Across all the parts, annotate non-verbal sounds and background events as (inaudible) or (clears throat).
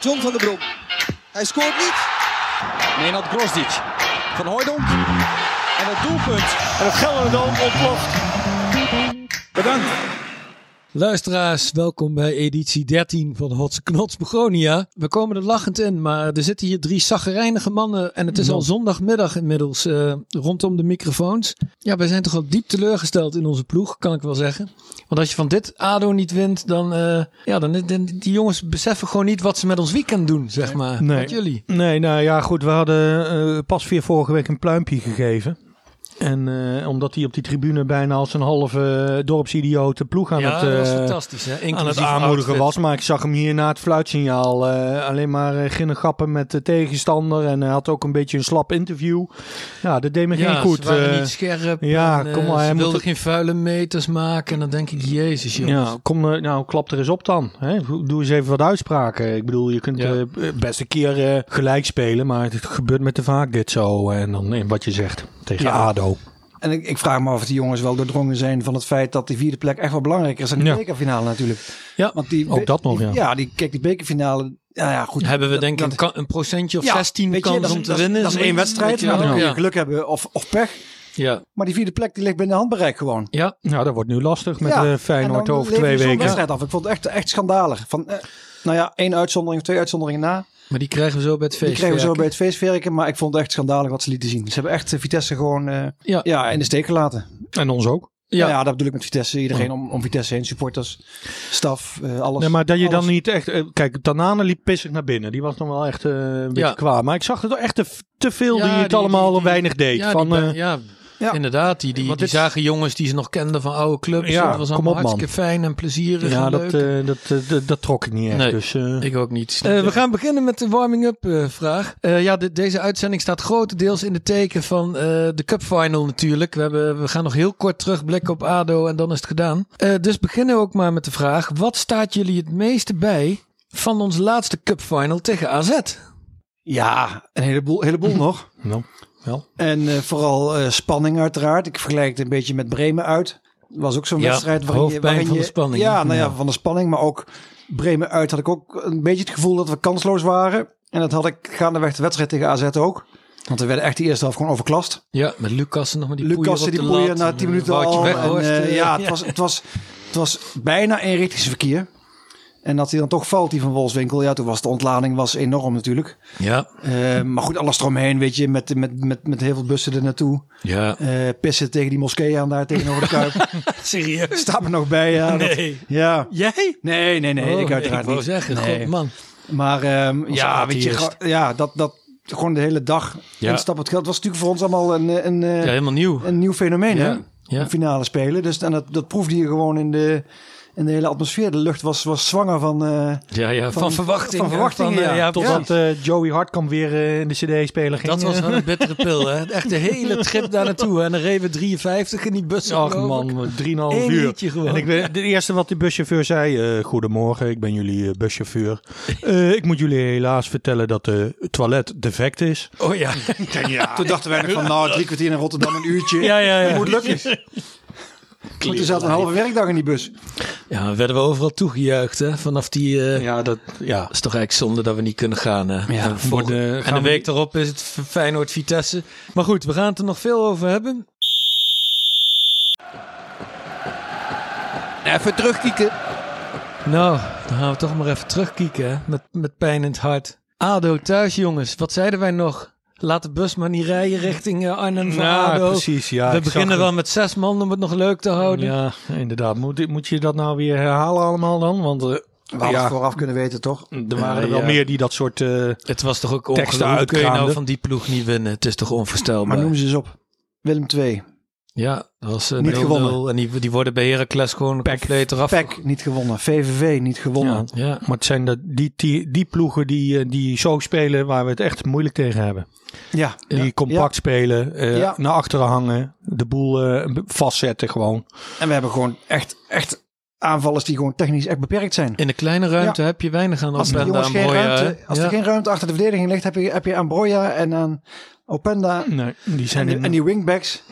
John van der Brom. Hij scoort niet. Nenad Grosdic van Hooydonk. En het doelpunt. En het Gelderdoom ontploft. Bedankt. Luisteraars, welkom bij editie 13 van Hotse Knots Begonia. We komen er lachend in, maar er zitten hier drie zaggerijnige mannen en het is al zondagmiddag inmiddels eh, rondom de microfoons. Ja, wij zijn toch wel diep teleurgesteld in onze ploeg, kan ik wel zeggen. Want als je van dit ADO niet wint, dan, eh, ja, dan, dan die jongens beseffen gewoon niet wat ze met ons weekend doen, zeg maar. Nee. Wat jullie. Nee, nou ja, goed. We hadden eh, pas weer vorige week een pluimpje gegeven. En eh, omdat hij op die tribune bijna als een halve dorpsidiote ploeg aan ja, het, dat was eh, fantastisch, hè? aan het aanmoedigen outfit. was. Maar ik zag hem hier na het fluitsignaal alleen maar uh, ginnegappen met de tegenstander. En hij had ook een beetje een slap interview. Ja, dat deed me Ja, geen goed. ze waren niet scherp. ja, en, kom maar, Ze hij moet er- geen vuile meters maken. En dan denk ik, jezus jongens. Ja, kom, nou, klap er eens op dan. Hè? Doe eens even wat uitspraken. Ik bedoel, je kunt Ja. best een keer gelijk spelen, maar het gebeurt met te vaak dit zo. En dan eh, wat je zegt tegen. ADO. En ik, ik vraag me af of die jongens wel doordrongen zijn van het feit dat die vierde plek echt wel belangrijker is dan die Ja. bekerfinale natuurlijk. Ja, Want die, ook dat nog, die- ja. Ja, die, kijk, die bekerfinale. Ja, ja, goed. Hebben we Dat- denk ik een, procentje of ja, 16 weet je, kans dat om te dat winnen. Dat is één wedstrijd. Maar dan wel? kun je ja. geluk hebben of, of pech. Ja. Maar die vierde plek die ligt binnen handbereik gewoon. ja, Nou, dat wordt nu lastig met Ja, eh en Feyenoord dan over twee weken. wedstrijd af. Ik vond het echt, echt schandalig. Van, eh, nou ja, één uitzondering, twee uitzonderingen na. Maar die krijgen we zo bij het feest. Die kregen we zo bij het feest werken. Maar ik vond het echt schandalig wat ze lieten zien. Ze hebben echt eh, Vitesse gewoon eh, Ja. ja. in de steek gelaten. En ons ook. Ja. Dat bedoel ik met Vitesse. Iedereen om, om Vitesse heen. Supporters, staf, eh, alles. Nee, maar dat je dan niet echt... kijk, Tanane liep pissig naar binnen. Die was nog wel echt eh, een beetje Ja. kwaad. Maar ik zag er toch echt te, te veel Ja, die het allemaal die- die- weinig deed. Ja, van, die, eh, ja, Ja. inderdaad. Die, die, die dit- zagen jongens die ze nog kenden van oude clubs. Ja, dat was kom allemaal op, man. fijn en plezierig ja, en dat, leuk. eh, dat, eh, dat, dat trok ik niet echt. Nee. Dus, eh, Ik ook niet. Eh, we gaan beginnen met de warming-up eh, vraag. Eh, ja, de- deze uitzending staat grotendeels in de teken van eh, de Cup Final natuurlijk. We, hebben, we gaan nog heel kort terugblikken op ADO en dan is het gedaan. Eh, dus beginnen we ook maar met de vraag. Wat staat jullie het meeste bij van onze laatste Cup Final tegen AZ? Ja, een heleboel, heleboel (clears throat) nog. wel. En eh, vooral eh, spanning uiteraard. Ik vergelijk het een beetje met Bremen uit. was ook zo'n Ja, wedstrijd waarin je, waarin van je... de spanning. Ja, nou ja, van de spanning. Maar ook Bremen uit had ik ook een beetje het gevoel dat we kansloos waren. En dat had ik gaandeweg de wedstrijd tegen AZ ook. Want we werden echt die eerste helft gewoon overklast. Ja, met Lucas nog maar die Lucas poeier op die de poeien na En, 10 eh, minuten al. En, eh, ja, (laughs) het was, het, was, het was bijna eenrichtingsverkeer. En dat hij dan toch valt, die van Wolfswinkel. Ja, toen was de ontlading was enorm natuurlijk. Ja, Eh, maar goed, alles eromheen, weet je, met, met, met, met heel veel bussen er naartoe. ja. Eh, pissen tegen die moskee aan daar tegenover de Kuip. (laughs) Serieus? Staat me nog bij, ja. dat- Nee. ja. Jij? Nee, nee, nee, Oh, ik uiteraard ik wou niet. zeggen, Nee. god man. Maar ehm, ja, weet je, ja, dat, dat gewoon de hele dag Ja. instappen. Het geld was natuurlijk voor ons allemaal een, eh, een, Ja, helemaal nieuw. een nieuw fenomeen, Ja, hè? ja. Een finale spelen. Dus en dat, dat proefde je gewoon in de, in de hele atmosfeer. De lucht was, was zwanger van... eh, Ja, ja, van, Van- verwachting. van verwachtingen, Van, eh, ja. ja, Totdat eh, Joey Hartkamp weer in de CD-speler ging. Dat was wel een (laughs) bittere pil, hè? Echt de hele trip daar naartoe. En dan reden we 53 in die bus. Ach man, 3,5 Eén uur. En ik ben, de eerste wat de buschauffeur zei, eh, goedemorgen, ik ben jullie buschauffeur. Eh, ik moet jullie helaas vertellen dat de toilet defect is. Oh ja. Toen dachten wij nog van, nou, drie kwartier in Rotterdam, een uurtje. Ja, ja, ja. Dat moet lukken. Maar toen zat een halve werkdag in die bus. Ja, werden we overal toegejuicht, hè? Vanaf die... eh Ja, dat, ja. is toch eigenlijk zonde dat we niet kunnen gaan, hè? Ja, en, voor de- en gaan de we- week erop is het Feyenoord-Vitesse. Maar goed, we gaan het er nog veel over hebben. Even terugkieken. Nou, dan gaan we toch maar even terugkijken, hè? Met, met pijn in het hart. ADO thuis, jongens. Wat zeiden wij nog? Laat de bus maar niet rijden richting eh, Arnhem van Ja, ADO. precies. Ja, we beginnen wel met zes man om het nog leuk te houden. Ja, inderdaad. Moet, moet je dat nou weer herhalen allemaal dan? Want eh, We hadden ja, vooraf kunnen weten, toch? er waren er wel ja. meer die dat soort... eh, Het was toch ook ongelooflijk. Kun je nou van die ploeg niet winnen? Het is toch onvoorstelbaar. Maar noem ze eens op. Willem 2. Ja, dat was eh, Niet 0-0. gewonnen. En die, die worden bij Heracles gewoon compleet eraf. PEC niet gewonnen. VVV niet gewonnen. Ja. Ja. Maar het zijn de, die, die, die ploegen die, eh, die zo spelen waar we het echt moeilijk tegen hebben. Ja. Die compact spelen, eh, naar achteren hangen, de boel vastzetten gewoon. En we hebben gewoon echt, echt aanvallers die gewoon technisch echt beperkt zijn. In de kleine ruimte heb je weinig aan Als, Openda en Broja, ruimte, als er geen ruimte achter de verdediging ligt, heb je, heb je aan Broja en aan Openda Nee, die zijn en die wingbacks.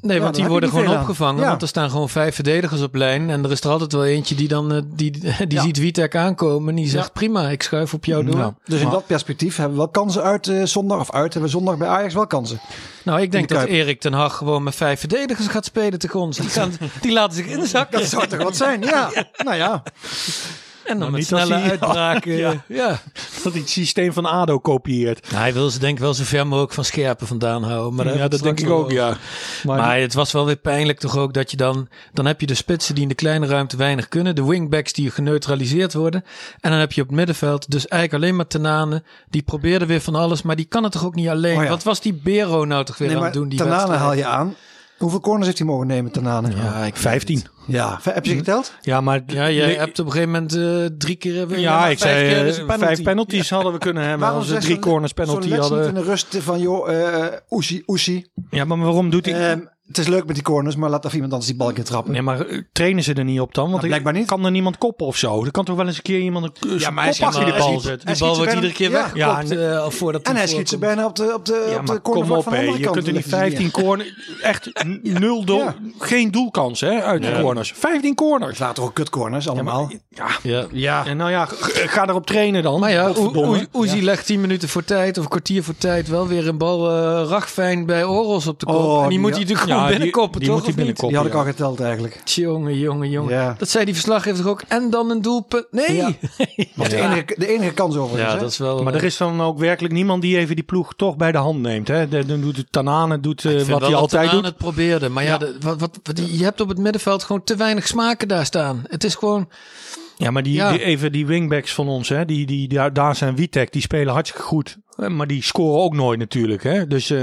Nee, Ja, want die worden gewoon opgevangen. Ja. Want er staan gewoon vijf verdedigers op lijn. En er is er altijd wel eentje die dan eh, die, die Ja. ziet Witek aankomen. En die zegt prima, ik schuif op jou door. Nou, Dus in dat perspectief hebben we wel kansen uit eh, zondag. Of uit, hebben we zondag bij Ajax wel kansen. Nou, ik denk de dat Kuip. Erik ten Hag gewoon met vijf verdedigers gaat spelen tegen (laughs) ons. Die, gaan, die laten zich inzakken. Dat zou toch wat zijn? Ja. (laughs) Nou ja. En dan Nou, met snelle hij- (laughs) uitbraken. Ja. Ja. ja. (laughs) dat hij het systeem van ADO kopieert. Nou, hij wil ze denk ik wel zo ver mogelijk van scherpen vandaan houden. Maar ja, dat denk ik ook, ja. Maar het was wel weer pijnlijk toch ook dat je dan... Dan heb je de spitsen die in de kleine ruimte weinig kunnen. De wingbacks die geneutraliseerd worden. En dan heb je op het middenveld dus eigenlijk alleen maar Tenane. Die probeerde weer van alles, maar die kan het toch ook niet alleen. Oh ja. Wat was die Bero nou toch weer Nee, aan het doen? Die wedstrijd? haal je aan. Hoeveel corners heeft hij mogen nemen, Tanane? Ja, ik 15. Ja. Heb je ze geteld? Ja, maar Ja, jij Nee, hebt op een gegeven moment eh, drie keer... eh, ja, ik vijf zei keer eh, dus penalty. vijf penalties hadden we kunnen hebben als we drie corners penalty Lex niet hadden. in de rust van, joh, eh Oesie, Oesie. Ja, maar waarom doet hij... Ehm, het is leuk met die corners, maar laat even iemand anders die balk in trappen. Nee, maar eh, trainen ze er niet op dan? Want Nou, blijkbaar niet. kan er niemand koppen of zo? Er kan toch wel eens een keer iemand een ja, maar hij kop achter die bal zet. Die bal wordt iedere keer bijna- ja, ja, eh, voordat En hij schiet ze bijna op de, op de, Ja, op de corner kom op, van de andere je kant. kunt er niet leggen ze die 15 corner, echt nul doel, Ja. geen doelkans hè, uit de corners. 15 corners. Toch ook kutcorners allemaal? Ja, Ja. Ja. en nou ja, ga erop trainen dan. Maar ja, Oezie legt 10 minuten voor tijd of een kwartier voor tijd wel weer een bal eh ragfijn bij Oros op de kop. Oh, en die die- moet hij natuurlijk ja, die- die toch? binnenkoppen. Die had ik ja. al geteld eigenlijk. Jongen, jongen, jongen. Ja. Dat zei die verslaggever ook. En dan een doelpunt. Nee! Ja. (laughs) Ja, de, enige, de enige kans overigens. hè? dat is wel... Maar er is dan ook werkelijk niemand die even die ploeg toch bij de hand neemt. Hè? De- Dan doet het Tanane, doet eh, wat hij altijd doet. het probeerde. Maar ja, de- wat, wat, wat- je hebt op het middenveld gewoon te weinig smaken daar staan. Het is gewoon... Ja, maar die, Ja. die- even die wingbacks van ons, hè, die, die, daar, daar zijn Witek, die spelen hartstikke goed. Eh, Maar die scoren ook nooit natuurlijk. Hè? Dus eh,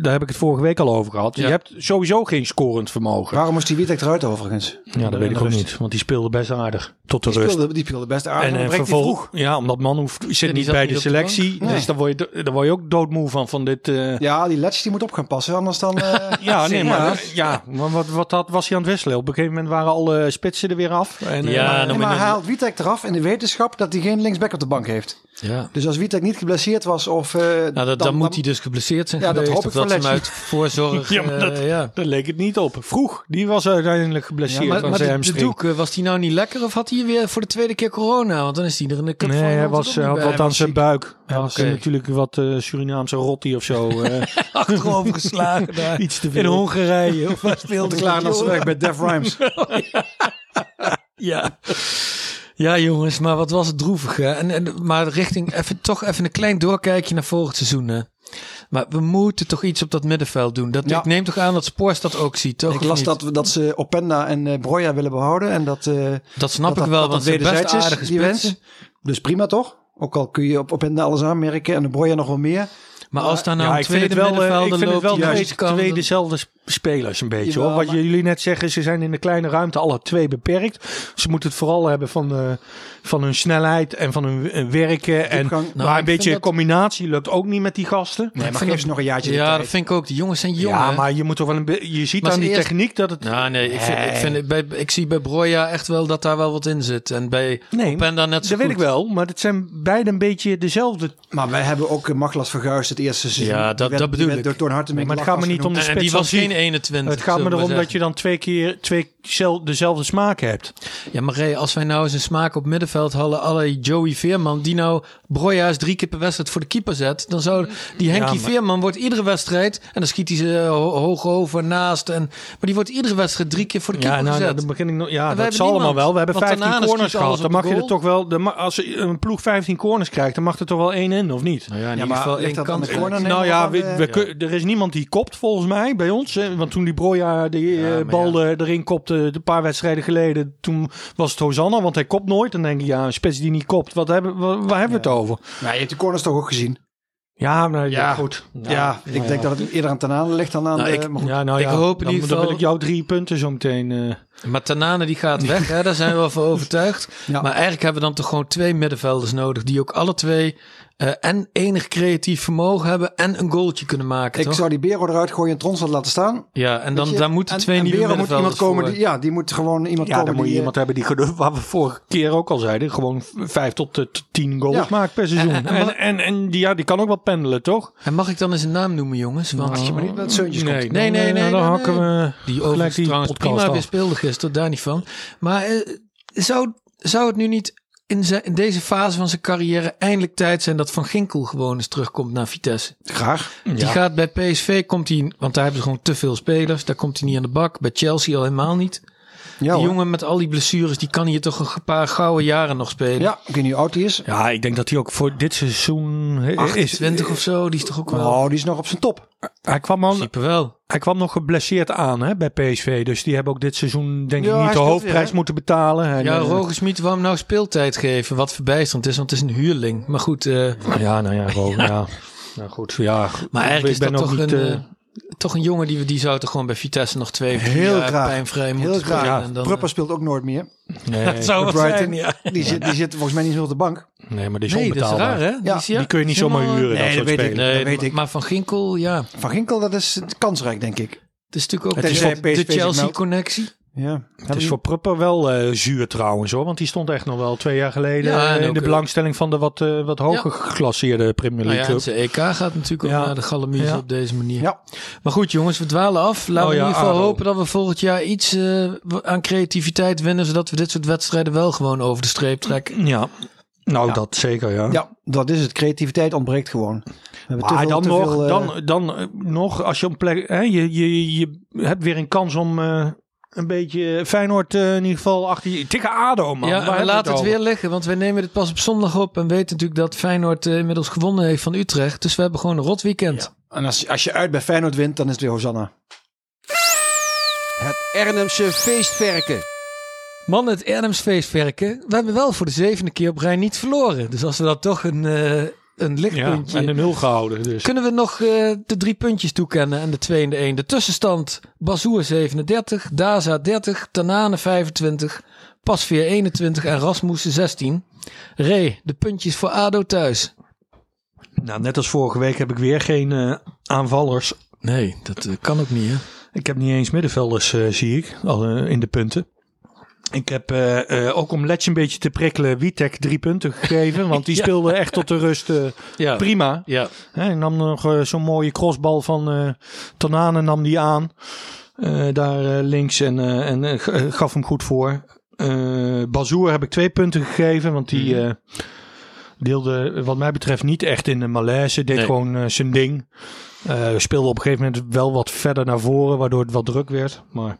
daar heb ik het vorige week al over gehad. Ja. Je hebt sowieso geen scorend vermogen. Waarom moest die Witek eruit overigens? Ja, dat weet ik ook rust. niet. Want die speelde best aardig. Tot de Die rust. speelde, die speelde best aardig. En, En, dan vervolgens, vroeg. ja, omdat man hoeft, zit niet bij niet de selectie. Dus daar word, je, daar word je ook doodmoe van, van dit. eh, Ja, die Letch die moet op gaan passen, anders dan... eh, (laughs) Ja, nee, maar, ja, maar wat, wat had, was hij aan het wisselen? Op een gegeven moment waren alle spitsen er weer af. En, eh, Ja, maar- dan maar je- hij haalt Witek eraf in de wetenschap dat hij geen linksback op de bank heeft. Ja. Dus als Witek niet geblesseerd was of... eh, Nou, dat, dan, moet dan- hij dus geblesseerd zijn Ja, dat hoop of ik voor dat ze hem uit voorzorg... (laughs) Ja, maar dat- eh, ja. Daar leek het niet op. Vroeg, die was uiteindelijk geblesseerd Ja, maar, maar zijn de, doek, eh, was die nou niet lekker of had hij weer voor de tweede keer corona? Want dan is hij er in de cup Nee, van hij was, had bij. wat aan zijn buik. Hij was natuurlijk wat eh, Surinaamse rotti of zo. (laughs) eh, achterover geslagen daar. (laughs) iets te In veel. Hongarije. Of speelde klaar als ze weg bij Def Rhymes. Ja. Ja, jongens, maar wat was het droevig. Hè? En, en, maar richting, even, toch even een klein doorkijkje naar volgend seizoen. Hè? Maar we moeten toch iets op dat middenveld doen. Dat, Ja. Ik neem toch aan dat Spors dat ook ziet, toch? Ik las dat, dat ze Openda en eh Broja willen behouden. En dat, eh, Dat snap dat, ik wel, dat, want ze best aardige die. Dus prima toch? Ook al kun je op Openda alles aanmerken en de Broja nog wel meer. Maar als daar nou ja, een ik vind tweede het wel, eh, middenvelder ik vind het loopt wel die twee, juist kan, twee dan- dezelfde spelers een beetje. Jawel, hoor. Wat maar- jullie net zeggen, ze zijn in de kleine ruimte alle twee beperkt. Ze moeten het vooral hebben van, eh, van hun snelheid en van hun eh, werken. En. Nou, maar ik een beetje dat- combinatie lukt ook niet met die gasten. Nee, maar geef ze nog een jaartje de Ja, dat vind ik ook. Die jongens zijn jong. ja, hè? maar je moet toch wel een be- Je ziet Maar aan die eerst- techniek dat het. Nou, nee, ik, vind, ik, vind, het bij, ik zie bij Broja echt wel dat daar wel wat in zit. En bij Nee, Openda net zo dat weet ik wel, maar het zijn beide een beetje dezelfde. Maar wij hebben ook eh, Maglas Verguist het eerste seizoen. Ja, dat- werd- dat bedoel ik. Door Maar het gaat me niet om de en spits die was geen 21. Het gaat me erom dat je dan twee keer twee dezelfde smaak hebt. Ja, maar Ray, als wij nou eens een smaak op middenveld hadden, alle Joey Veerman, die nou Broja's drie keer per wedstrijd voor de keeper zet, dan zou die Henkie Ja, maar- Veerman wordt iedere wedstrijd, en dan schiet hij ze ho- hoog over, naast, en, maar die wordt iedere wedstrijd drie keer voor de Ja, keeper nou, gezet. dan begin ik nog. Ja, we dat hebben zal allemaal niemand. wel. We hebben Want 15 Tanane corners gehad. Dan mag je er toch wel. de als een ploeg 15 corners krijgt, dan mag er toch wel één in, of niet? nou ja, in Ja, ieder geval één kant. corner? nou ja, we we, van, we eh, kun- er is niemand die kopt volgens mij bij ons. hè. Want toen die Broja de eh, bal eh, erin kopte een paar wedstrijden geleden, toen was het Hosanna, want hij kopt nooit. Dan denk ik, ja, een spits die niet kopt, wat hebben, waar, waar hebben we het over? Nou, je hebt die corners toch ook gezien? Ja, maar ja, Ja. goed. Ja, ik denk dat het eerder aan Tanane ligt dan aan Nou, de... ik- maar goed. Ja, nou Ik ja, hoop in dan, ieder dan wil ik jouw drie punten zo meteen. eh, Maar Tanane die gaat weg, hè? daar zijn we wel van (laughs) overtuigd. Ja. Maar eigenlijk hebben we dan toch gewoon twee middenvelders nodig. Die ook alle twee eh, en enig creatief vermogen hebben en een goaltje kunnen maken. Ik toch? zou die Bero eruit gooien en Tronstad laten staan. Ja, en dan daar moeten En- twee en nieuwe Bero moet middenvelders iemand komen voor. die, Ja, die moet gewoon iemand ja, komen dan moet je die... iemand hebben die, (laughs) waar we vorige keer ook al zeiden, gewoon vijf tot eh, t- tien goals Ja. maakt per seizoen. En- En, en- en, en, die, ja, die kan ook wel pendelen, toch? En mag ik dan eens een naam noemen, jongens? Want Als je maar niet met zeuntjes nee, komt. Nee, dan, nee, eh, nee, Dan nee, hakken nee. we Die gelijk overigens die trouwens podcast prima af. weer speelde gisteren, daar niet van. Maar eh, zou, zou het nu niet in, zijn, in deze fase van zijn carrière eindelijk tijd zijn dat Van Ginkel gewoon eens terugkomt naar Vitesse? Graag. Die gaat bij PSV, komt hij, want daar hebben ze gewoon te veel spelers. Daar komt hij niet aan de bak. Bij Chelsea al helemaal niet. Ja, die jongen met al die blessures, die kan hier toch een paar gouden jaren nog spelen. Ja, ik weet niet hoe oud hij is. Ja, ik denk dat hij ook voor dit seizoen is. 28 of zo, die is toch ook wel... Oh, die is nog op zijn top. Hij kwam, al, wel. hij kwam nog geblesseerd aan hè, bij PSV. Dus die hebben ook dit seizoen denk Ja, ik niet de hoofdprijs weer, moeten betalen. En, Ja, eh, Roger Smit hem nou speeltijd geven, wat verbijsterend is, want het is een huurling. Maar goed, eh, Ja, nou ja, Roger, (laughs) ja. Nou goed, ja. maar eigenlijk ik is ben dat toch niet, een, eh, toch een jongen die, we- die zou toch gewoon bij Vitesse nog twee Heel jaar graag. pijnvrij moeten Heel graag. Ja, En dan, Prupper speelt ook nooit meer. nee, (laughs) dat zou wat Brighton. zijn, ja. Die zit, die zit volgens mij niet zo op de bank. nee, maar die is Nee, dat is onbetaalbaar. raar, hè? Ja, is- Die kun je niet zomaar huren, Nee, dat dat soort weet ik. spelers. Nee, Dat weet ik. maar Van Ginkel, ja. Van Ginkel, dat is kansrijk, denk ik. Het is natuurlijk ook de. Chelsea-connectie. Ja. Het is voor Prupper wel eh, zuur trouwens hoor. Want die stond echt nog wel twee jaar geleden Ja, en in ook, de eh, belangstelling van de wat, eh, wat hoger geclasseerde Premier Nou League ja, club. zijn EK gaat natuurlijk ook Ja. naar de Galamuze Ja. op deze manier. Ja. Maar goed jongens, we dwalen af. Laten Oh we ja, in ieder geval ADO. hopen dat we volgend jaar iets eh, aan creativiteit winnen. Zodat we dit soort wedstrijden wel gewoon over de streep trekken. Ja, nou dat zeker ja. Ja, dat is het. Creativiteit ontbreekt gewoon. We hebben te Maar veel- dan nog, veel, dan, dan nog, als je op plek, hè, je, je, je hebt weer een kans om eh, een beetje Feyenoord eh, in ieder geval achter je, tegen ADO man. ja, we laat het weer liggen. Want wij nemen dit pas op zondag op. En weten natuurlijk dat Feyenoord eh, inmiddels gewonnen heeft van Utrecht. Dus we hebben gewoon een rot weekend. En als, als je uit bij Feyenoord wint, dan is het weer Hosanna. Het Ernemse feestverken. Man, het Ernems feestwerken. We hebben wel voor de zevende keer op rij niet verloren. Dus als we dat toch een, eh, een ja, lichtpuntje... en de nul gehouden. Dus. Kunnen we nog eh, de drie puntjes toekennen en de 2 en de 1. De tussenstand Bazoer 37, Daza 30, Tanane 25, Pasveer 21 en Rasmussen 16. Ray, de puntjes voor ADO thuis. Nou, net als vorige week heb ik weer geen eh, aanvallers. Nee, dat eh, kan ook niet hè. Ik heb niet eens middenvelders, eh, zie ik, al in de punten. Ik heb eh, eh, ook om Letje een beetje te prikkelen Witek drie punten gegeven. Want die (laughs) Ja. speelde echt tot de rust eh, Ja. prima. Ja. Hij nam nog zo'n mooie crossbal van Tanane nam die aan. daar links en, en gaf hem goed voor. Bazoer heb ik twee punten gegeven. Want die Mhm. deelde wat mij betreft niet echt in de malaise. Deed Nee. gewoon zijn ding. Eh, speelde op een gegeven moment wel wat verder naar voren. Waardoor het wat druk werd. Maar,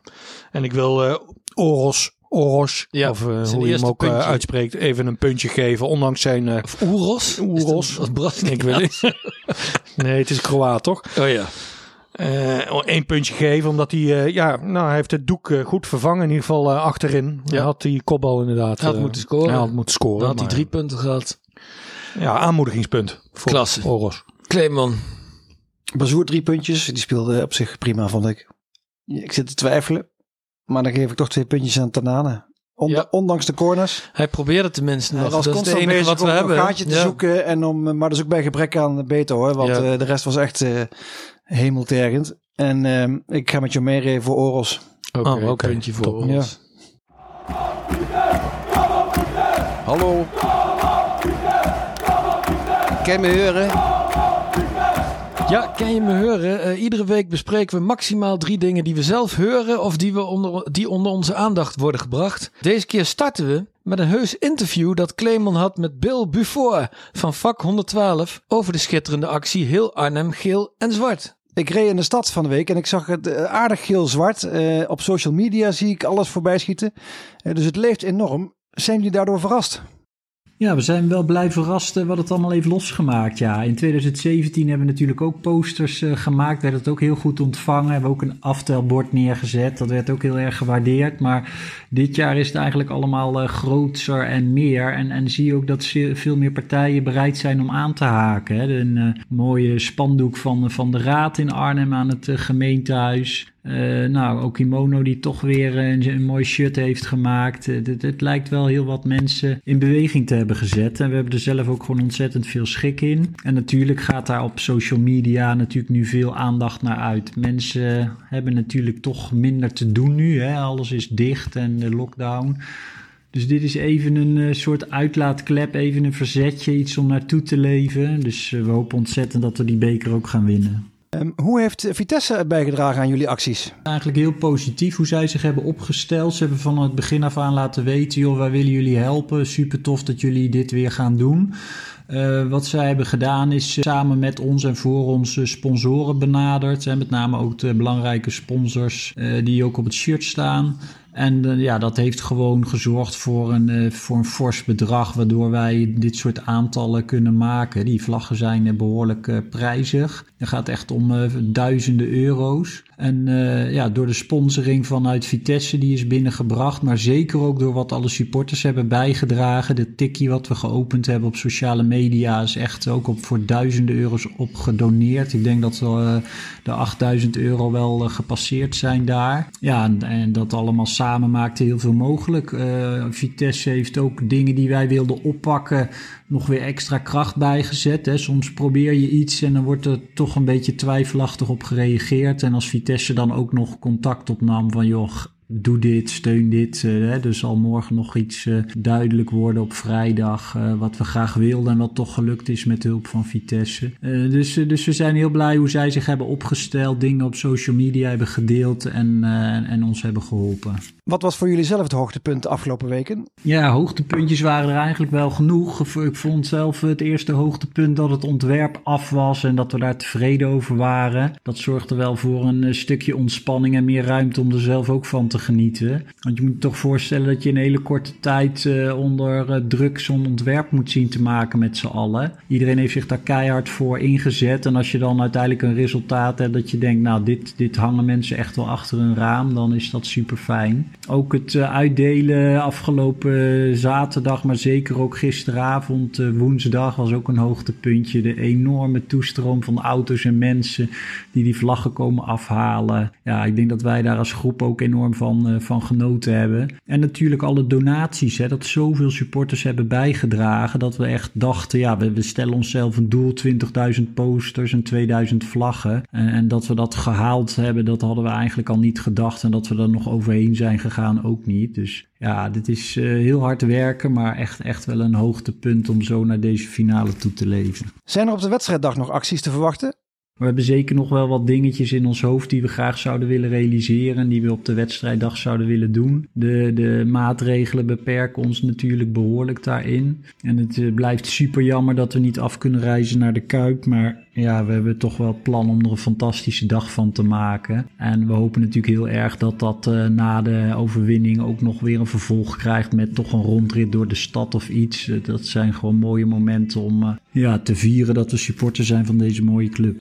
en ik wil Oros... Oros, Ja, of eh, hoe je hem ook eh, puntje. uitspreekt, even een puntje geven. Ondanks zijn... eh, Of Oeros? Oeros. Is ik weet het. (laughs) nee, het is Kroaat, toch? Oh ja. Eén puntje geven, omdat hij, eh, ja, nou, hij heeft het doek goed vervangen. In ieder geval achterin. Ja. Hij had die kopbal inderdaad. Hij had moeten scoren. Hij had moeten scoren. Dan had hij drie punten gehad. Ja, aanmoedigingspunt. Voor Klasse. Oros. Kleeman. Bazoer drie puntjes. Die speelde op zich prima, vond ik. Ik zit te twijfelen. Maar dan geef ik toch twee puntjes aan Tanane. Ja. Ondanks de corners. Hij probeerde tenminste nog. Dat is het constant enige bezig wat we om hebben. een gaatje te Ja. zoeken. En om, maar dat is ook bij gebrek aan beter hoor. Want Ja. eh, de rest was echt eh hemeltergend. En ehm, ik ga met je mee voor Oros. Oké, Oh, oké. puntje voor Top. ons. Hallo. Kan je me horen? Ja, kan je me horen? Eh, iedere week bespreken we maximaal drie dingen die we zelf horen of die, we onder, die onder onze aandacht worden gebracht. Deze keer starten we met een heus interview dat Clemon had met Bill Buffort van vak 112 over de schitterende actie Heel Arnhem geel en zwart. Ik reed in de stad van de week en ik zag het eh, aardig geel-zwart. Eh, op social media zie ik alles voorbij schieten. Dus het leeft enorm. Zijn jullie daardoor verrast? Ja, we zijn wel blij verrast eh, wat het allemaal heeft losgemaakt. Ja, in 2017 hebben we natuurlijk ook posters uh, gemaakt. Werd het ook heel goed ontvangen. Hebben we ook een aftelbord neergezet. Dat werd ook heel erg gewaardeerd. Maar dit jaar is het eigenlijk allemaal uh, groter en meer. En, en zie je ook dat veel meer partijen bereid zijn om aan te haken. Hè. Een mooie spandoek van, van de Raad in Arnhem aan het gemeentehuis. Uh, nou, Okimono die toch weer een, mooi shirt heeft gemaakt. Het, het, lijkt wel heel wat mensen in beweging te hebben gezet. En we hebben er zelf ook gewoon ontzettend veel schik in. En natuurlijk gaat daar op social media natuurlijk nu veel aandacht naar uit. Mensen hebben natuurlijk toch minder te doen nu. Hè? Alles is dicht en de lockdown. Dus dit is even een soort uitlaatklep, even een verzetje, iets om naartoe te leven. Dus we hopen ontzettend dat we die beker ook gaan winnen. Um, hoe heeft Vitesse bijgedragen aan jullie acties? Eigenlijk heel positief hoe zij zich hebben opgesteld. Ze hebben van het begin af aan laten weten, joh, wij willen jullie helpen. Super tof dat jullie dit weer gaan doen. Uh, wat zij hebben gedaan is samen met ons en voor onze sponsoren benaderd. En met name ook de belangrijke sponsors uh, die ook op het shirt staan. En uh, ja, dat heeft gewoon gezorgd voor een, uh, voor een fors bedrag, waardoor wij dit soort aantallen kunnen maken. Die vlaggen zijn uh, behoorlijk prijzig. Het gaat echt om duizenden euro's. En ja, door de sponsoring vanuit Vitesse, die is binnengebracht, maar zeker ook door wat alle supporters hebben bijgedragen. De tikkie wat we geopend hebben op sociale media is echt ook op voor duizenden euro's op gedoneerd. Ik denk dat de 8000 euro wel gepasseerd zijn daar. Ja, en, en dat allemaal samen maakte heel veel mogelijk. Uh, Vitesse heeft ook dingen die wij wilden oppakken nog weer extra kracht bijgezet. Hè. Soms probeer je iets en dan wordt er toch een beetje twijfelachtig op gereageerd. En als Vitesse dan ook nog contact opnam van joh, doe dit, steun dit. Uh, dus zal morgen nog iets uh, duidelijk worden op vrijdag. Uh, wat we graag wilden en wat toch gelukt is met hulp van Vitesse. dus, dus we zijn heel blij hoe zij zich hebben opgesteld, dingen op social media hebben gedeeld en, en ons hebben geholpen. Wat was voor jullie zelf het hoogtepunt de afgelopen weken? Ja, hoogtepuntjes waren er eigenlijk wel genoeg. Ik vond zelf het eerste hoogtepunt dat het ontwerp af was en dat we daar tevreden over waren. Dat zorgde wel voor een stukje ontspanning en meer ruimte om er zelf ook van te genieten. Want je moet je toch voorstellen dat je in een hele korte tijd uh, onder uh, druk zo'n ontwerp moet zien te maken met z'n allen. Iedereen heeft zich daar keihard voor ingezet. En als je dan uiteindelijk een resultaat hebt dat je denkt, nou dit, dit hangen mensen echt wel achter een raam, dan is dat super fijn. Ook het uh, uitdelen afgelopen zaterdag, maar zeker ook gisteravond, woensdag, was ook een hoogtepuntje. De enorme toestroom van auto's en mensen die die vlaggen komen afhalen. Ja, ik denk dat wij daar als groep ook enorm van, van genoten hebben. En natuurlijk alle donaties, hè, dat zoveel supporters hebben bijgedragen. Dat we echt dachten, ja, we, we stellen onszelf een doel: 20.000 posters en 2000 vlaggen. En, en, dat we dat gehaald hebben, dat hadden we eigenlijk al niet gedacht. En dat we er nog overheen zijn gegaan, ook niet. Dus ja, dit is uh, heel hard werken, maar echt, echt wel een hoogtepunt om zo naar deze finale toe te leven. Zijn er op de wedstrijddag nog acties te verwachten? We hebben zeker nog wel wat dingetjes in ons hoofd die we graag zouden willen realiseren. Die we op de wedstrijddag zouden willen doen. De, de maatregelen beperken ons natuurlijk behoorlijk daarin. En het uh, blijft super jammer dat we niet af kunnen reizen naar de Kuip. Maar ja, we hebben toch wel het plan om er een fantastische dag van te maken. En we hopen natuurlijk heel erg dat dat uh, na de overwinning ook nog weer een vervolg krijgt met toch een rondrit door de stad of iets. Uh, dat zijn gewoon mooie momenten om ja, te vieren dat we supporter zijn van deze mooie club.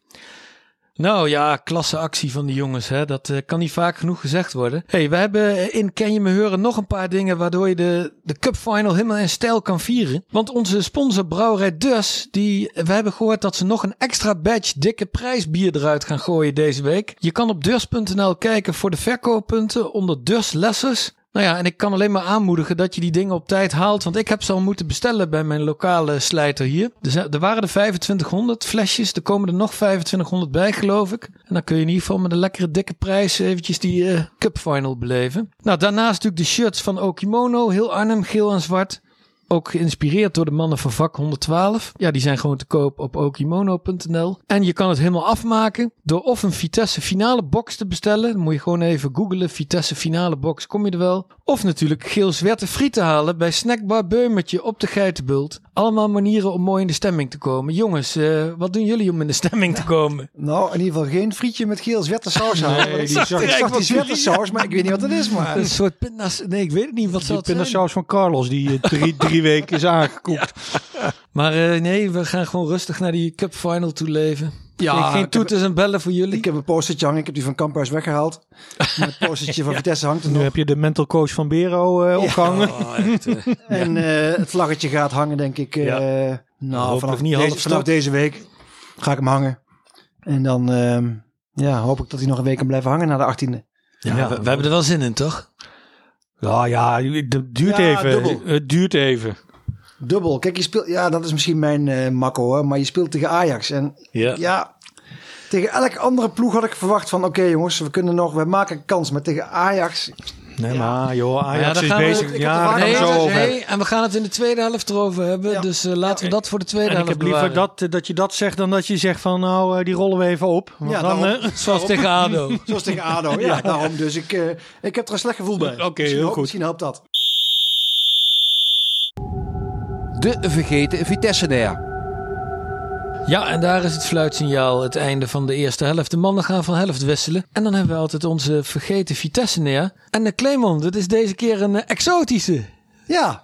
Nou ja, klasse actie van die jongens. Hè? Dat uh, kan niet vaak genoeg gezegd worden. hey, we hebben in Ken je me horen nog een paar dingen waardoor je de, de Cup Final helemaal in stijl kan vieren. Want onze sponsor Brouwerij Dus, die, we hebben gehoord dat ze nog een extra badge dikke prijsbier eruit gaan gooien deze week. Je kan op dus.nl kijken voor de verkooppunten onder Dus Lessers. Nou ja, en ik kan alleen maar aanmoedigen dat je die dingen op tijd haalt. Want ik heb ze al moeten bestellen bij mijn lokale slijter hier. Er waren er 2500 flesjes. Er komen er nog 2500 bij, geloof ik. En dan kun je in ieder geval met een lekkere dikke prijs eventjes die uh, Cup Final beleven. Nou, daarnaast natuurlijk de shirts van Okimono. Heel Arnhem, geel en zwart. Ook geïnspireerd door de mannen van vak 112. Ja, die zijn gewoon te koop op okimono.nl. En je kan het helemaal afmaken door of een Vitesse finale box te bestellen. Dan moet je gewoon even googlen Vitesse finale box, kom je er wel. Of natuurlijk geel zwarte friet te halen bij Snackbar Beumertje op de Geitenbult. Allemaal manieren om mooi in de stemming te komen. Jongens, uh, wat doen jullie om in de stemming te komen? (laughs) Nou, in ieder geval geen frietje met geel zwarte saus halen. Nee, ik die zag, zag- ik zag die zwarte saus, maar ik weet niet wat het is. Maar Een soort pindas... Nee, ik weet het niet wat Die dat... pindasaus van Carlos, die eh, drie, drie drie weken is aangekoekt. (laughs) Maar eh, nee, we gaan gewoon rustig naar die Cup Final toe leven. Ja, geen, geen heb- toeters en bellen voor jullie. Ik heb een postertje hangen. Ik heb die van Kamphuis weggehaald. Maar het postertje van (laughs) Vitesse hangt er Nu nog. heb je de mental coach van Bero eh, opgehangen. Oh, echt, eh. (laughs) En eh, het vlaggetje gaat hangen, denk ik. eh, nou, vanaf, niet deze, half vanaf deze week ga ik hem hangen. En dan ehm, ja, hoop ik dat hij nog een week kan blijven hangen na de 18e. ja, Ja. we, we hebben er wel zin in, toch? Ja, ja, het duurt Ja, even. dubbel. Het duurt even. Dubbel. Kijk, je speelt. Ja, dat is misschien mijn eh makko hoor. Maar je speelt tegen Ajax. En Ja. ja, tegen elke andere ploeg had ik verwacht van... Oké jongens, we kunnen nog... We maken kans. Maar tegen Ajax... Nee, maar joh, Ajax is bezig. ik ja, daar vaak gaan we Nee, zo over nee, en we gaan het in de tweede helft erover hebben. Ja. Dus eh, laten we dat voor de tweede En ik helft heb liever dat, eh, dat je dat zegt dan dat je zegt van nou, eh, die rollen we even op. Want Ja, dan, daarom. eh, Zoals (laughs) tegen ADO. (laughs) Zoals tegen ADO. Ja, daarom. Dus ik, eh, ik heb er een slecht gevoel bij. Oké, Misschien heel helpt- goed. Misschien helpt dat. De vergeten Vitesse-nair. Ja, en daar is het fluitsignaal het einde van de eerste helft. De mannen gaan van helft wisselen. En dan hebben we altijd onze vergeten Vitesse neer. En de Clemon, dat is deze keer een eh, exotische. Ja,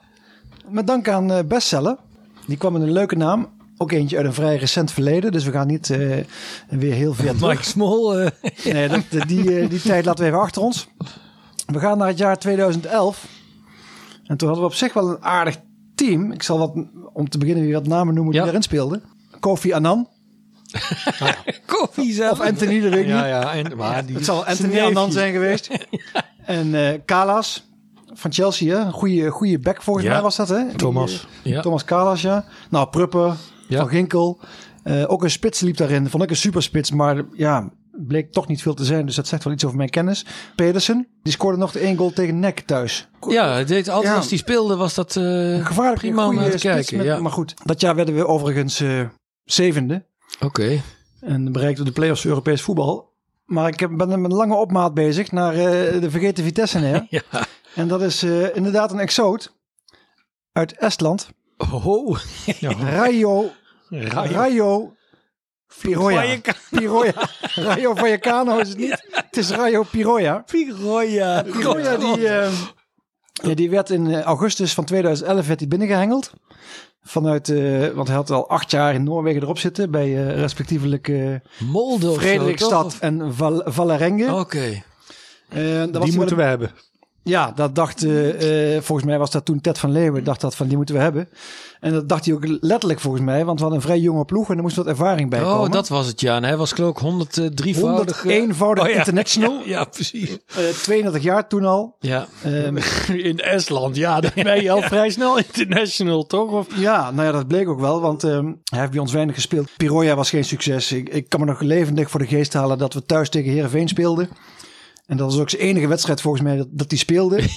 met dank aan eh, Bestseller. Die kwam met een leuke naam. Ook eentje uit een vrij recent verleden. Dus we gaan niet eh, weer heel ver terug. Mike Smol. eh, (laughs) Nee, dat, die, eh, die tijd laten we even achter ons. We gaan naar het jaar 2011. En toen hadden we op zich wel een aardig team. Ik zal wat, om te beginnen weer wat namen noemen die Ja. erin speelden. Kofi Annan. (laughs) Koffie zelf. Of Anthony, weet ik ja, ja, en, maar die, Het zal Anthony. Annan zijn geweest. (laughs) En eh Kalas van Chelsea, hè? Een goede, goede back volgens Ja. mij was dat, hè? Thomas. eh, Ja. Thomas Kalas, ja. Nou, Prupper, Ja. Van Ginkel. Eh, ook een spits liep daarin. Vond ik een superspits, maar ja, bleek toch niet veel te zijn. Dus dat zegt wel iets over mijn kennis. Pedersen, die scoorde nog de één goal tegen NEC thuis. Ja, het deed altijd Ja. als die speelde was dat eh, Gevaarlijk, prima om goede naar te kijken. met- ja. Maar goed, dat jaar werden we overigens eh, zevende. Oké. En bereikten de play-offs Europees voetbal. Maar ik ben met een lange opmaat bezig naar eh, de vergeten Vitesse. Hè? (laughs) Ja. En dat is eh, inderdaad een exoot uit Estland. Oh. (laughs) Rayo, Rayo Piroja. Piroja. Rayo Vallecano is het niet. Het is Rayo Piroja. Piroja. Piroja die, eh, ja, die werd in augustus van 2011 werd hij binnengehengeld. Vanuit, eh, want hij had al acht jaar in Noorwegen erop zitten. Bij eh, respectievelijk eh Molde of zo, Frederikstad toch? en Val Vallerenge. Oké. Eh, dat was Die moeten een- we hebben. Ja, dat dacht, eh, eh, volgens mij was dat toen Ted van Leeuwen, dacht dat van die moeten we hebben. En dat dacht hij ook letterlijk volgens mij, want we hadden een vrij jonge ploeg en er moest wat ervaring bij komen. Oh, dat was het ja. En hij was geloof ik 103-voudig. 101-voudig Oh, ja. international. (laughs) Ja, ja, precies. Eh, 32 jaar toen al. Ja. Ehm, (laughs) In Estland, ja, dan ben je al (laughs) vrij snel international, toch? Of, ja, nou ja, dat bleek ook wel, want ehm, hij heeft bij ons weinig gespeeld. Piroja was geen succes. Ik, ik kan me nog levendig voor de geest halen dat we thuis tegen Heerenveen speelden. En dat was ook zijn enige wedstrijd volgens mij dat, hij speelde. (laughs)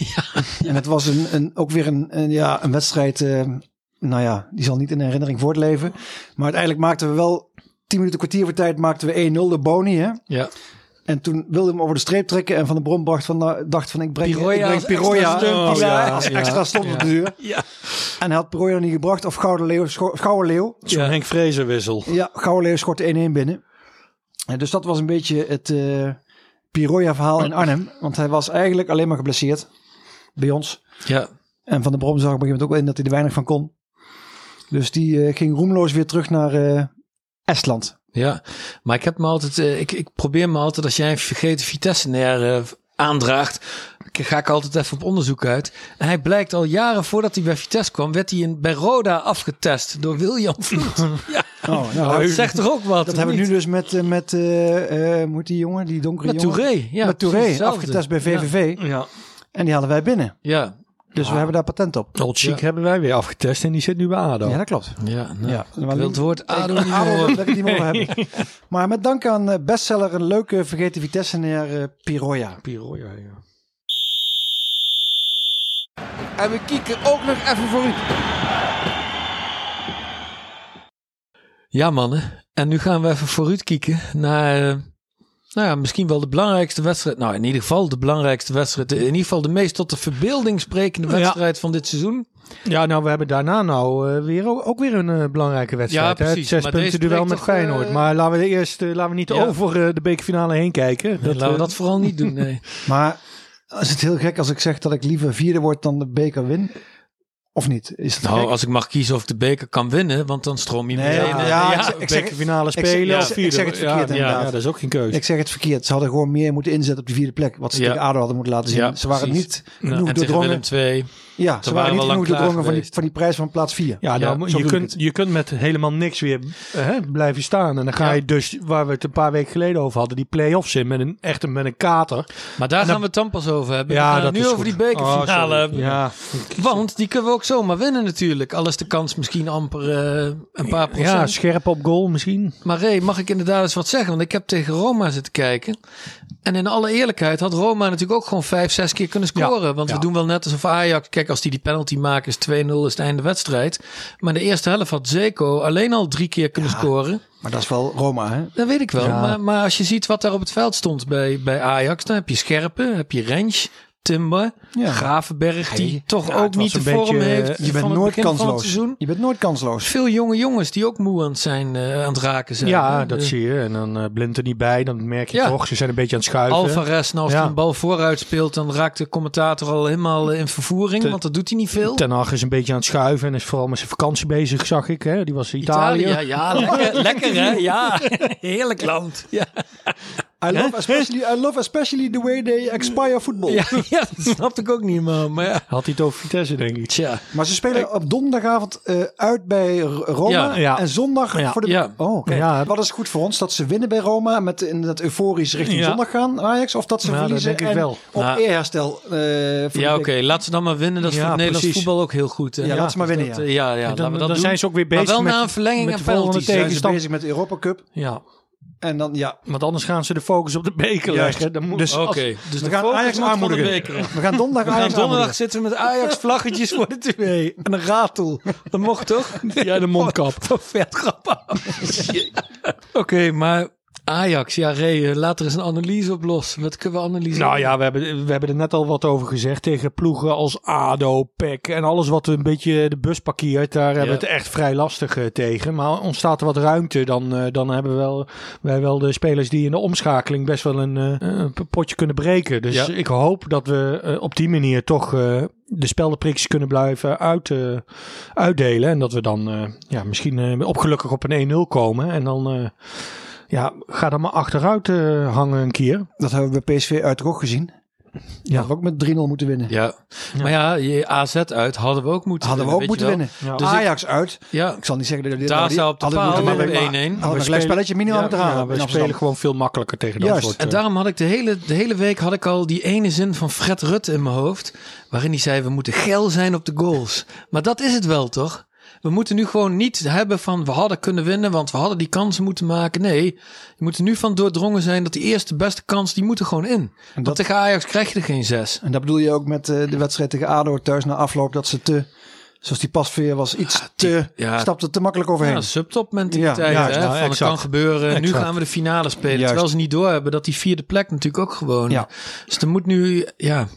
En het was een, een, ook weer een, een, ja, een wedstrijd, eh, nou ja, die zal niet in herinnering voortleven. Maar uiteindelijk maakten we wel, 10 minuten kwartier voor tijd, maakten we 1-0 de Boni. Hè? Ja. En toen wilde hem over de streep trekken en Van de Brom bracht van, nou, dacht van ik breng, Piroja ik breng als Piroja extra als, Oh, ja, als ja, extra stond op de deur. Ja. En hij had Piroja niet gebracht of Gouden Leeuw, Gouden Leeuw. Zo'n Henk Vrezer wissel. Ja, Gouden Leeuw schort 1-1 binnen. En dus dat was een beetje het eh Piroja verhaal in Arnhem. Want hij was eigenlijk alleen maar geblesseerd bij ons. Ja. En Van de Brom zag op een gegeven moment ook wel in dat hij er weinig van kon. Dus die eh, ging roemloos weer terug naar eh, Estland. Ja, maar ik heb me altijd, eh, ik, ik probeer me altijd als jij een vergeten Vitesse neer aandraagt, ga ik altijd even op onderzoek uit. En hij blijkt al jaren voordat hij bij Vitesse kwam, werd hij in, bij Roda afgetest door William Vloed. (laughs) ja, Oh, nou, dat dat zegt toch ook wat? dat hebben we nu dus met, eh, met eh, eh, moet die jongen, die donkere Met jongen. Touré. Ja, met Touré, afgetest bij VVV. Ja. En die hadden wij binnen. Ja, Dus we hebben daar patent op. Old Chic hebben wij weer afgetest en die zit nu bij ADO. Ja, dat klopt. ja, nou, Ja, ik wil het woord ADO niet ADO horen. wil ik niet over hebben. (laughs) Maar met dank aan eh, bestseller een leuke vergeten Vitesse neer eh, Piroja. Piroja, ja. En we kieken ook nog even voor u. Ja, mannen. En nu gaan we even vooruit kijken naar, eh, nou ja, misschien wel de belangrijkste wedstrijd. Nou, in ieder geval de belangrijkste wedstrijd. In ieder geval de meest tot de verbeelding sprekende Ja. wedstrijd van dit seizoen. Ja, nou, we hebben daarna nou eh, weer, ook ook weer een eh, belangrijke wedstrijd. Ja, hè? precies. Het Zes Maar punten duel met toch, Feyenoord. Maar laten we eerst, eh, laten we niet Ja. over eh, de bekerfinale heen kijken. Dat, laten we dat vooral niet doen, nee. (laughs) Maar is het heel gek als ik zeg dat ik liever vierde word dan de beker win? Of niet? Is het Nou, gek? als ik mag kiezen of ik de beker kan winnen, want dan stroom je Nee, meteen. ja, ja, ja, ik zeg- ik ik zeg- spelen ja, of ik vierde. zeg het verkeerd ja, ja, inderdaad. ja, dat is ook geen keuze. Ik zeg het verkeerd. Ze hadden gewoon meer moeten inzetten op die vierde plek. Wat ze Ja. tegen ADO hadden moeten laten zien. Ja, ze waren precies. niet en genoeg tegen doordrongen. Willem 2. Ja, ze waren waren niet al lang genoeg doordrongen van die, van die prijs van plaats 4. Ja, nou, je, kunt, je kunt met helemaal niks weer hè, blijven staan. En dan ga Ja. je dus, waar we het een paar weken geleden over hadden, die play-offs in met een, echt een, met een kater. Maar daar En dan- gaan we het dan pas over hebben. Ja, we gaan nu is over goed. die bekerfinale Oh. Ja, Want die kunnen we ook zomaar winnen natuurlijk. Al is de kans misschien amper eh, een paar procent. ja, scherp op goal misschien. Maar Ray, mag ik inderdaad eens wat zeggen? Want ik heb tegen Roma zitten kijken. En in alle eerlijkheid had Roma natuurlijk ook gewoon vijf, zes keer kunnen scoren. Want we doen wel net alsof Ajax... Kijk, als die die penalty maken is 2-0 is het einde wedstrijd. Maar in de eerste helft had Zeko alleen al drie keer kunnen scoren. Maar dat is wel Roma, hè? Dat weet ik wel. Ja. Maar, maar als je ziet wat daar op het veld stond bij, bij Ajax... dan heb je Scherpen, heb je Rens, Timber, Ja. Gravenberg... die Hey, toch ja, ook niet de vorm beetje, heeft eh, Je bent nooit kansloos. Je bent nooit kansloos. Veel jonge jongens die ook moe aan het zijn, eh, aan het raken zijn. Ja, dat De- zie je. En dan eh blindt er niet bij. Dan merk je toch, ze zijn een beetje aan het schuiven. Alvarez, nou als hij een bal vooruit speelt, dan raakt de commentator al helemaal eh, in vervoering, want dat doet hij niet veel. Ten Hag is een beetje aan het schuiven en is vooral met zijn vakantie bezig, zag ik. Hè? Die was in Italië. ja, ja, lekker, (laughs) lekker hè? Ja, (laughs) heerlijk land. Ja, I love, especially, I love especially the way they expire football. ja, (laughs) ja dat snapte ik ook niet, man. Maar ja, Had hij het over Vitesse, denk ik. tja. Maar ze spelen op donderdagavond eh, uit bij Roma. Ja. Ja. En zondag Ja. voor de... Ja. Oh. Ja. Wat is goed voor ons? Dat ze winnen bij Roma met inderdaad euforisch richting Ja. zondag gaan, Ajax? Of dat ze Ja, dat verliezen denk ik en wel. op Nou, eerherstel eh, Ja, oké. Laat ze dan maar winnen. Dat is Ja, voor het Nederlands precies. voetbal ook heel goed. hè. Ja, laat ze maar winnen, dat, ja. ja, ja, dan, we dat dan doen. zijn ze ook weer maar bezig wel met, na een verlenging en penalties. zijn ze bezig met de Europa Cup. Ja, En dan, ja, want anders gaan ze de focus op de beker Juist. leggen. Dan moet, Dus Oké, als- dus we de gaan focus Ajax moet van de aanmoedigen. beker. We gaan donderdag We gaan Ajax donderdag aanmoedigen. zitten we met Ajax vlaggetjes voor de tv. En een ratel. Dat mocht toch? Ja, de mondkap. Zo'n vet grap. Oké, maar Ajax, ja, Ray, eh, laat er eens een analyse op los. Wat kunnen we analyseren? Nou ja, we hebben, we hebben er net al wat over gezegd. Tegen ploegen als ADO, PEC en alles wat een beetje de bus parkeert. Daar hebben we het echt vrij lastig eh, tegen. Maar ontstaat er wat ruimte, dan, eh, dan hebben we wel, wij wel de spelers die in de omschakeling best wel een, een potje kunnen breken. Dus Ja. ik hoop dat we op die manier toch de speldenprikjes kunnen blijven uit, uitdelen. En dat we dan ja, misschien opgelukkig op een 1-0 komen. En dan... ja, ga dan maar achteruit eh, hangen een keer. Dat hebben we bij PSV uit ook gezien. Ja. Hadden we ook met 3-0 moeten winnen. Ja. maar ja, je AZ uit hadden we ook moeten Hadden we ook winnen, moeten winnen. Dus Ajax uit. Ja, Ik zal niet zeggen dat dit Taza op de hadden we paal, moeten we winnen, hebben 1-1. maar Hadden we een spelletje minimaal. Ja, in we spelen gewoon veel makkelijker tegen dat soort... En eh, daarom had ik de hele, de hele week had ik al die ene zin van Fred Rutte in mijn hoofd. Waarin hij zei, we moeten geil zijn op de goals. Maar dat is het wel, toch? We moeten nu gewoon niet hebben van we hadden kunnen winnen, want we hadden die kansen moeten maken. Nee, je moet er nu van doordrongen zijn dat die eerste beste kans, die moeten gewoon in. Want dat- tegen Ajax krijg je er geen zes. En dat bedoel je ook met eh, de wedstrijd tegen ADO thuis na afloop. Dat ze te, zoals die pasveer was, iets te, ja. stapte te makkelijk overheen. Ja, subtop mentaliteit. Ja, hè? nou, van het kan gebeuren. Nu gaan we de finale spelen. Juist. Terwijl ze niet doorhebben dat die vierde plek natuurlijk ook gewoon. Ja. Dus er moet nu, ja,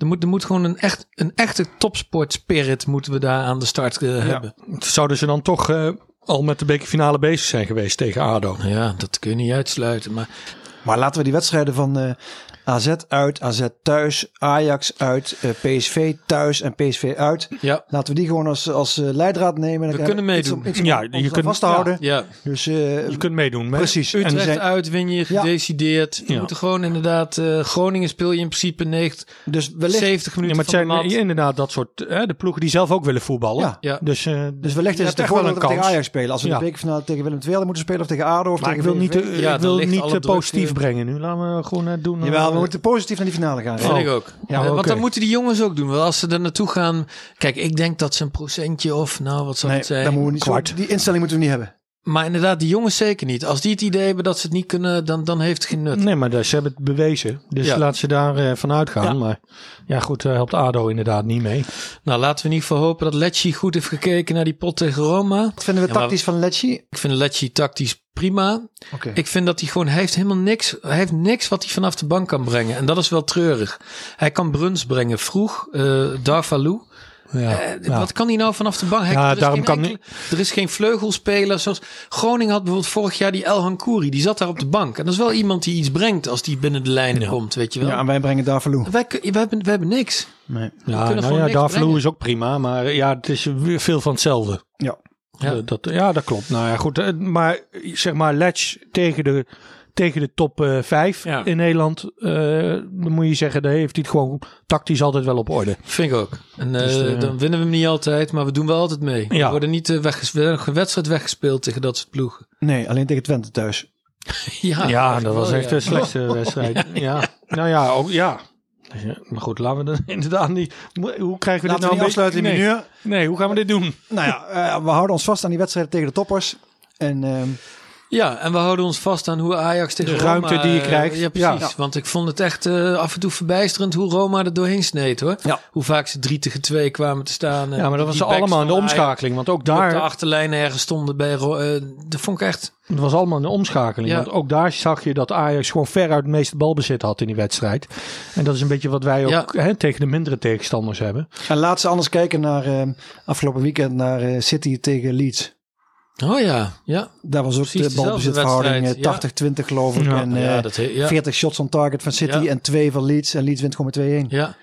er moet, er moet gewoon een, echt, een echte topsport spirit moeten we daar aan de start eh, hebben. Zouden ze dan toch eh, al met de bekerfinale bezig zijn geweest tegen ADO? Ja, dat kun je niet uitsluiten. Maar Maar laten we die wedstrijden van eh, AZ uit, AZ thuis, Ajax uit, eh, PSV thuis en PSV uit. ja, Laten we die gewoon als, als eh, leidraad nemen. Dan We kunnen iets om- meedoen. iets om Ja, je kunt- vast te houden. ja. Dus eh, Je kunt meedoen. hè? precies. Utrecht zijn- uit win je Ja. gedecideerd. Je Ja. moet er gewoon inderdaad, eh, Groningen speel je in principe 90, dus wellicht, 70 Ja, minuten maar het van de zijn mat. inderdaad dat soort hè, de ploegen die zelf ook willen voetballen. Ja. Ja. Dus, eh, dus wellicht is het echt wel een dat we tegen kans. Ajax spelen. Als we Ja. de bekerfinale tegen Willem II hadden moeten spelen of tegen ADO of Maar ik tegen wil niet, ik dan wil ligt niet druk, positief brengen nu. Laten we gewoon doen. We moeten positief naar die finale gaan. Vind ik ook. Ja, Eh, Want dan moeten die jongens ook doen. Want als ze er naartoe gaan. Kijk, ik denk dat ze een procentje of nou, wat zal Nee, het zijn? dan moeten we niet zo, die instelling moeten we niet hebben. Maar inderdaad, die jongens zeker niet. Als die het idee hebben dat ze het niet kunnen, dan, dan heeft het geen nut. Nee, maar ze hebben het bewezen. Dus Ja. laat ze daar eh, vanuit gaan. Ja. Maar ja, goed, daar helpt ADO inderdaad niet mee. Nou, laten we in ieder geval hopen dat Lecce goed heeft gekeken naar die pot tegen Roma. Wat vinden we Ja, maar- tactisch van Lecce? Ik vind Lecce tactisch prima. Oké. Ik vind dat hij gewoon, hij heeft helemaal niks. Hij heeft niks wat hij vanaf de bank kan brengen. En dat is wel treurig. Hij kan Bruns brengen vroeg, eh Darvalu. Ja, Eh, ja. Wat kan hij nou vanaf de bank? Hij- Ja, er, is daarom geen kan enkele- er is geen vleugelspeler. Zoals Groningen had bijvoorbeeld vorig jaar die El Hankouri. Die zat daar op de bank. En dat is wel iemand die iets brengt als die binnen de lijnen komt. Weet je wel? Ja, en wij brengen Davalou. wij, wij, hebben, wij hebben niks. Nee. Ja, nou ja, brengen. is ook prima, maar ja, het is weer veel van hetzelfde. Ja. Ja. Eh, dat, ja, dat klopt. Nou ja, goed. eh, Maar zeg maar, Letch tegen de, tegen de top eh 5 Ja. in Nederland. eh, dan moet je zeggen, daar heeft hij het gewoon tactisch altijd wel op orde. Vind ik ook. En eh, Dus, eh, dan winnen we hem niet altijd, maar we doen wel altijd mee. We Ja. worden niet uh, we geen wedstrijd weggespeeld tegen dat soort ploegen. Nee, alleen tegen Twente thuis. (laughs) Ja, Ja, dat was echt ja. de slechtste (laughs) wedstrijd. Ja, (laughs) nou ja, ook, ja. Ja, Maar goed, laten we dan inderdaad niet. Hoe krijgen we Laten dit we nou niet afsluiten in nee. Nee, hoe gaan we dit doen? Nou ja, eh, we houden ons vast aan die wedstrijden tegen de toppers. En ehm, Ja, en we houden ons vast aan hoe Ajax tegen De Roma... ruimte die je eh, krijgt. Ja, precies. Ja. Want ik vond het echt eh, af en toe verbijsterend hoe Roma er doorheen sneed, hoor. Ja. Hoe vaak ze drie tegen twee kwamen te staan. Ja, maar dat was allemaal in de van Ajax omschakeling. Want ook die op de daar, achterlijn ergens stonden bij... Ro- eh, dat vond ik echt... het was allemaal de omschakeling. Ja. Want ook daar zag je dat Ajax gewoon veruit het meeste balbezit had in die wedstrijd. En dat is een beetje wat wij ook Ja. hè, tegen de mindere tegenstanders hebben. en laten ze anders kijken naar ehm, afgelopen weekend naar eh, City tegen Leeds. Oh ja, ja. Daar was ook Precies de balbezitverhouding eh, wedstrijd, 80-20 geloof ik. Ja. en eh, ja, dat he- ja. 40 shots on target van City Ja. en 2 van Leeds. En Leeds wint gewoon met 2-1. Ja,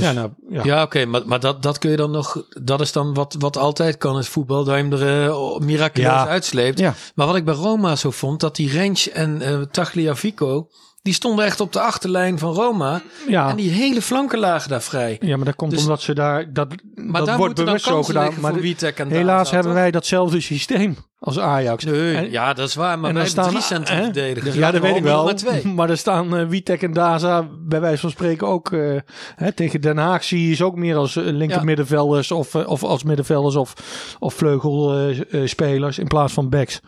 Ja, nou, ja. ja oké. maar maar dat, dat kun je dan nog... Dat is dan wat, wat altijd kan in het voetbal. Dat je hem er eh, miraculeus Ja. uitsleept. Ja. Maar wat ik bij Roma zo vond, dat die Range en eh Tagliafico, die stonden echt op de achterlijn van Roma. Ja. En die hele flanken lagen daar vrij. Ja, maar dat komt Dus- omdat ze daar. Dat, Maar dat daar wordt bewust zo gedaan. Maar de- en helaas hebben wij datzelfde systeem als Ajax. Nee, En- ja, dat is waar. Maar en wij staan drie centrum hè? verdedigers. Ja, dat weet ik wel. (laughs) Maar twee. Maar er staan eh Witek en Daza bij wijze van spreken ook eh, hè, tegen Den Haag zie je ze ook meer als eh, linker Ja. middenvelders of, eh, of als middenvelders of, of vleugelspelers in plaats van backs.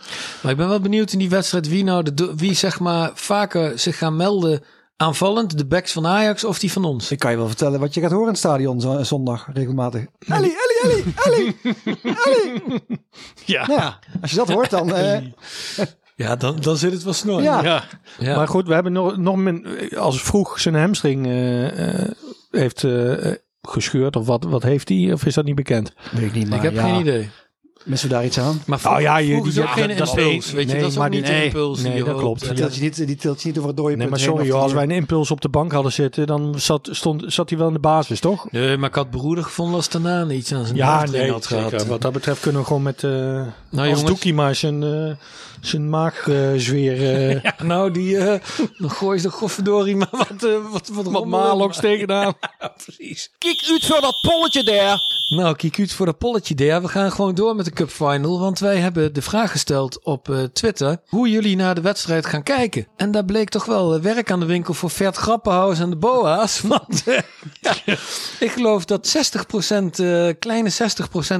Maar ik ben wel benieuwd in die wedstrijd wie nou de, wie zeg maar vaker zich gaan melden aanvallend. De backs van Ajax of die van ons. Ik kan je wel vertellen wat je gaat horen in het stadion zo- zondag regelmatig. Ellie, Ellie, Ellie, Ellie, Ellie. (laughs) Ja. Ja, als je dat hoort dan... eh, Ja, dan, dan zit het wel snor. Ja. Ja. Ja. Maar goed, we hebben nog, nog min, als vroeg zijn hamstring eh, eh, heeft gescheurd of wat, wat heeft hij of is dat niet bekend? weet ik niet, maar ik heb ja, geen idee. Missen we daar iets aan? Maar Nou ja, je- die- ja, geen dat- impuls. weet je, nee, dat is ook maar niet nee, impuls. nee, dat hoopt. klopt. Die tilt je niet, die tilt je niet over het dode Nee, maar sorry joh, als wij een impuls op de bank hadden zitten, dan zat, stond, zat hij wel in de basis, toch? Nee, maar ik had broeder gevonden als daarna iets aan zijn Ja, nee, had gehad. Wat dat betreft kunnen we gewoon met eh als jongens. Doekie maar zijn, eh zijn maagzweer eh (laughs) Ja, nou, die, eh dan gooi je de godverdorie maar (laughs) wat, eh wat, wat, wat. Malox tegenaan. (laughs) Ja, precies. Kijk uit voor dat polletje daar. Nou, kiek uit voor dat polletje daar. We gaan gewoon door met de Cup Final. Want wij hebben de vraag gesteld op eh, Twitter. Hoe jullie naar de wedstrijd gaan kijken. En daar bleek toch wel eh, werk aan de winkel voor Vert Grappenhuis en de Boa's. Want eh, ja, ik geloof dat 60%, eh, kleine 60%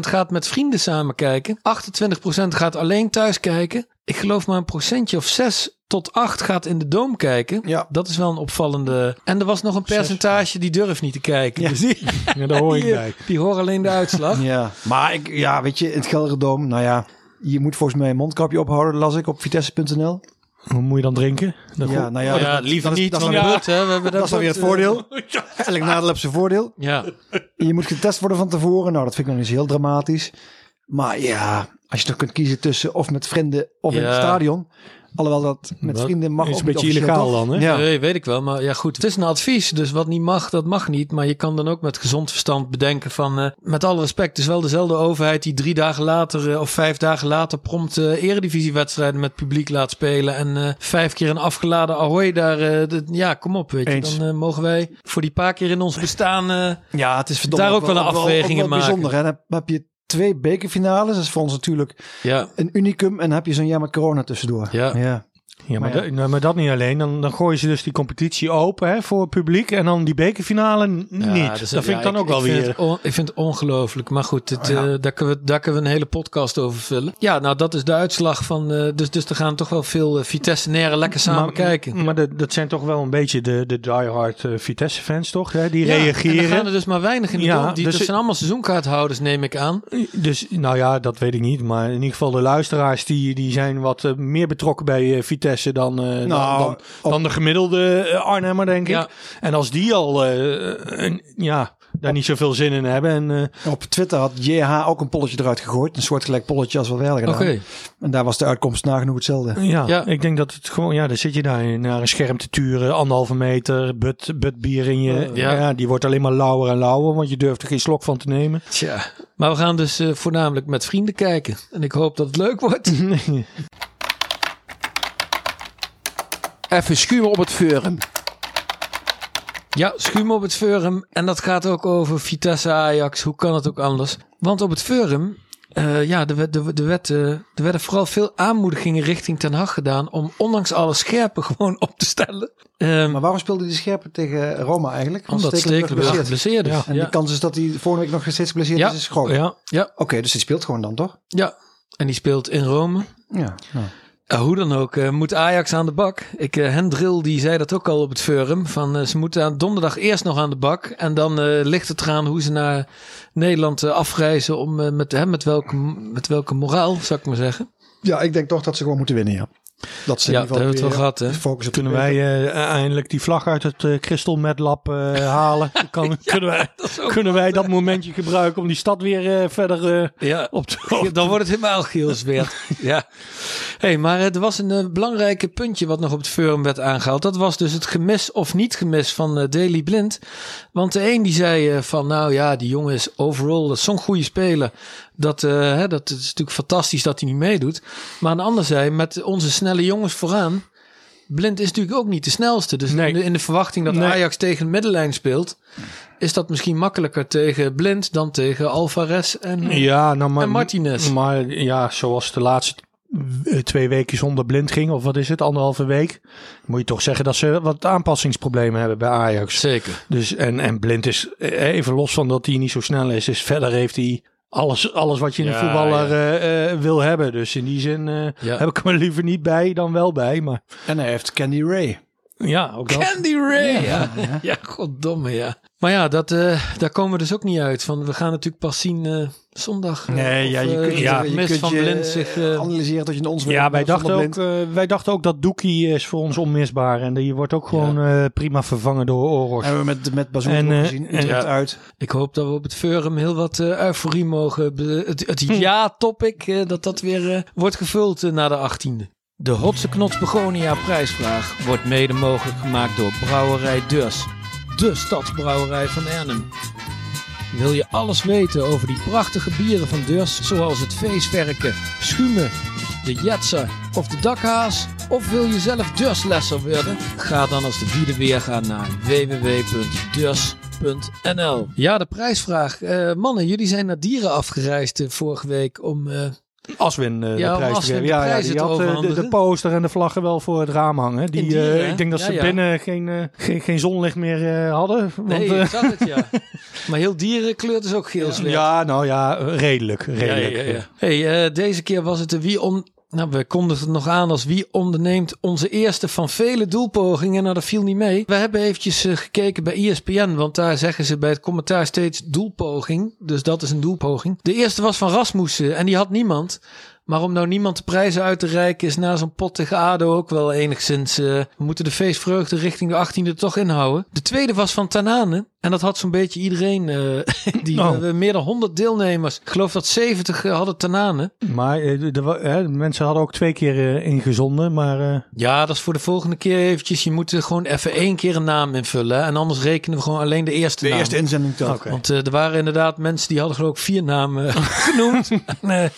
gaat met vrienden samen kijken. 28% gaat alleen thuis kijken. Ik geloof maar een procentje of 6 tot 8 gaat in de Doom kijken. Ja. Dat is wel een opvallende. En er was nog een percentage die durft niet te kijken. Ja. Dus die, (laughs) Ja, daar hoor ik die, eh, bij. die horen alleen de uitslag. Ja, maar ik, ja, weet je, in het Gelderdoom, nou ja, je moet volgens mij een mondkapje ophouden, las ik op vitesse.nl. Hoe moet je dan drinken? Dat Ja, nou ja, Oh ja, dat- liever dat niet. Dat is want dan weer, Bud, hè, we hebben dat is dan weer het voordeel. (laughs) Elk nadeel heeft zijn voordeel. Ja, Je moet getest worden van tevoren. Nou, dat vind ik nog niet zo heel dramatisch. Maar ja, als je toch kunt kiezen tussen of met vrienden of in het stadion. Alhoewel dat met Dat vrienden mag is ook een beetje illegaal dan, hè? Ja. nee, weet ik wel. Maar ja, goed. Het is een advies. Dus wat niet mag, dat mag niet. Maar je kan dan ook met gezond verstand bedenken van... eh, met alle respect, het is wel dezelfde overheid die drie dagen later... eh, of vijf dagen later prompt eh eredivisiewedstrijden met publiek laat spelen. En eh, vijf keer een afgeladen Ahoy daar... eh, de- ja, kom op, weet je. Eens. Dan mogen wij voor die paar keer in ons bestaan... eh, Ja, het is verdomme Daar ook wel een afwegingen ook wel maken. bijzonder. Hè? Dan heb je twee bekerfinales. Dat is voor ons natuurlijk ja, een unicum. En dan heb je zo'n jaar met corona tussendoor. Ja. ja. Ja, maar, Maar ja. dat- maar dat niet alleen. Dan, dan gooien ze dus die competitie open hè, voor het publiek. En dan die bekerfinale Ja, niet. dus, dat ja, vind ik dan ook wel vind weer. on- ik vind het ongelooflijk. Maar goed, het, Ja. eh, daar, kunnen we, daar kunnen we een hele podcast over vullen. Ja, nou dat is de uitslag van... eh, dus, dus er gaan toch wel veel uh, Vitesse-naren lekker samen maar, kijken. Maar dat, dat zijn toch wel een beetje de, de diehard eh, Vitesse-fans, toch? Hè? Die reageren. gaan er dus maar weinig in de Ja. Die, dus dat zijn allemaal seizoenkaarthouders, neem ik aan. Dus nou ja, dat weet ik niet. Maar in ieder geval de luisteraars die, die zijn wat eh, meer betrokken bij eh, Vitesse dan, eh, dan, Nou, dan, dan de gemiddelde eh, Arnhemmer, denk ik. Ja. En als die al eh, een, ja, daar niet zoveel zin in hebben. En, uh, op Twitter had JH ook een polletje eruit gegooid. Een soortgelijk polletje als wat wij hadden gedaan. Oké. En daar was de uitkomst nagenoeg hetzelfde. Ja, ja, ik denk dat het gewoon, ja, dan zit je daar naar een scherm te turen, anderhalve meter, but, but bier in je. Ja. ja. die wordt alleen maar lauwer en lauwer, want je durft er geen slok van te nemen. Tja, maar we gaan dus uh, voornamelijk met vrienden kijken. En ik hoop dat het leuk wordt. (laughs) Even schuwen op het forum. Ja, schuim op het forum. En dat gaat ook over Vitesse Ajax. Hoe kan het ook anders? Want op het forum, uh, ja, de, de, de, wet, uh, er werden vooral veel aanmoedigingen richting Ten Hag gedaan om ondanks alle scherpen (laughs) gewoon op te stellen. Um, maar waarom speelde die scherpen tegen Roma eigenlijk? Want omdat Stekelenburg geblesseerd is. Ja. En de kans is dat hij volgende week nog steeds geblesseerd ja. is, is groot. Ja. ja. Oké, okay, dus hij speelt gewoon dan toch? Ja, en die speelt in Rome. Ja. Nou. Uh, hoe dan ook, uh, moet Ajax aan de bak. Ik, uh, Hendril die zei dat ook al op het forum. Van, ze moeten aan donderdag eerst nog aan de bak. En dan ligt het eraan hoe ze naar Nederland afreizen. Om, met, hè, met, welke, met welke moraal, zou ik maar zeggen. Ja, ik denk toch dat ze gewoon moeten winnen, ja. Dat ze ja, dat hebben we het wel gehad. Hè? Focus op kunnen wij uh, eindelijk die vlag uit het uh, Crystal Met Lab uh, (laughs) halen? Kan, ja, kunnen wij, dat, kunnen wij dat momentje gebruiken om die stad weer verder ja, op te Dan wordt het helemaal geels weer. (laughs) ja. hey, maar er was een belangrijke puntje wat nog op het forum werd aangehaald. Dat was dus het gemis of niet gemis van Daily Blind. Want de een die zei van nou ja, die jongen is overall, dat is zo'n goede speler. Dat, uh, hè, dat is natuurlijk fantastisch dat hij niet meedoet. Maar een ander zei, met onze snelle jongens vooraan. Blind is natuurlijk ook niet de snelste. Dus nee. in, de, in, de, verwachting dat nee. Ajax tegen de middenlijn speelt. Is dat misschien makkelijker tegen Blind dan tegen Alvarez en, ja, nou, maar, en Martinez. Maar ja, zoals de laatste twee weken zonder blind ging, of wat is het, anderhalve week, moet je toch zeggen dat ze wat aanpassingsproblemen hebben bij Ajax. Zeker. Dus en, en blind is even los van dat hij niet zo snel is, is verder heeft hij alles, alles wat je in een voetballer ja. eh, eh, wil hebben. Dus in die zin eh, Ja. heb ik hem er liever niet bij dan wel bij. Maar En hij heeft Candy Ray. ja, ook dat. Candy Ray. Ja, ja. goddomme, ja. Maar ja, dat, eh, daar komen we dus ook niet uit. Van, we gaan natuurlijk pas zien eh, zondag. eh, Nee, of, ja, je kunt, ja, je kunt van je Blind zich... eh, analyseren tot je een ons Ja, wij dachten, ook, wij dachten ook dat Doekie is voor ons onmisbaar. En die wordt ook gewoon eh, prima vervangen door Oros. Hebben we met, met Bazoer En, eh, gezien. en- ja. uit. Ik hoop dat we op het forum heel wat eh euforie mogen. Het, het ja-topic, eh, dat dat weer eh, wordt gevuld na de 18e. De Hotse Knots Begonia prijsvraag wordt mede mogelijk gemaakt door Brouwerij Deurs. De stadsbrouwerij van Arnhem. Wil je alles weten over die prachtige bieren van Deurs, zoals het feestwerken, schuimen, de jetser of de dakhaas? Of wil je zelf Deurslesser worden? Ga dan als de vierde weer gaan naar www.deurs.nl. Ja, de prijsvraag. Eh, mannen, jullie zijn naar dieren afgereisd eh, vorige week om... eh, Aswin Ja, de prijs Aswin geven. Ja, ja, die had eh, de, de poster en de vlaggen wel voor het raam hangen. Die, eh, ik denk dat Ja, ze ja. binnen geen, geen, geen zonlicht meer hadden. Want, nee, ik zag het, ja. (laughs) Maar heel dierenkleurt is ook geel zwart. ja, nou ja, redelijk. redelijk. Ja, ja, ja. Hey, deze keer was het de wie om. Nou, we kondigden het nog aan als wie onderneemt onze eerste van vele doelpogingen. Nou, dat viel niet mee. We hebben eventjes eh, gekeken bij ESPN, want daar zeggen ze bij het commentaar steeds doelpoging. Dus dat is een doelpoging. De eerste was van Rasmussen en die had niemand. Maar om nou niemand de prijzen uit te reiken is na zo'n pot tegen ADO ook wel enigszins... eh, we moeten de feestvreugde richting de 18e toch inhouden. De tweede was van Tanane. En dat had zo'n beetje iedereen. eh, (laughs) die, Oh. hebben meer dan 100 deelnemers. Ik geloof dat 70 hadden Tanane. Maar eh, de, de, hè, de mensen hadden ook twee keer eh, ingezonden. Maar eh, Ja, dat is voor de volgende keer eventjes. Je moet er gewoon even één keer een naam invullen. hè. En anders rekenen we gewoon alleen de eerste De naam. eerste inzending telt. Want eh, er waren inderdaad mensen die hadden geloof ik vier namen (laughs) genoemd. (laughs) En, eh,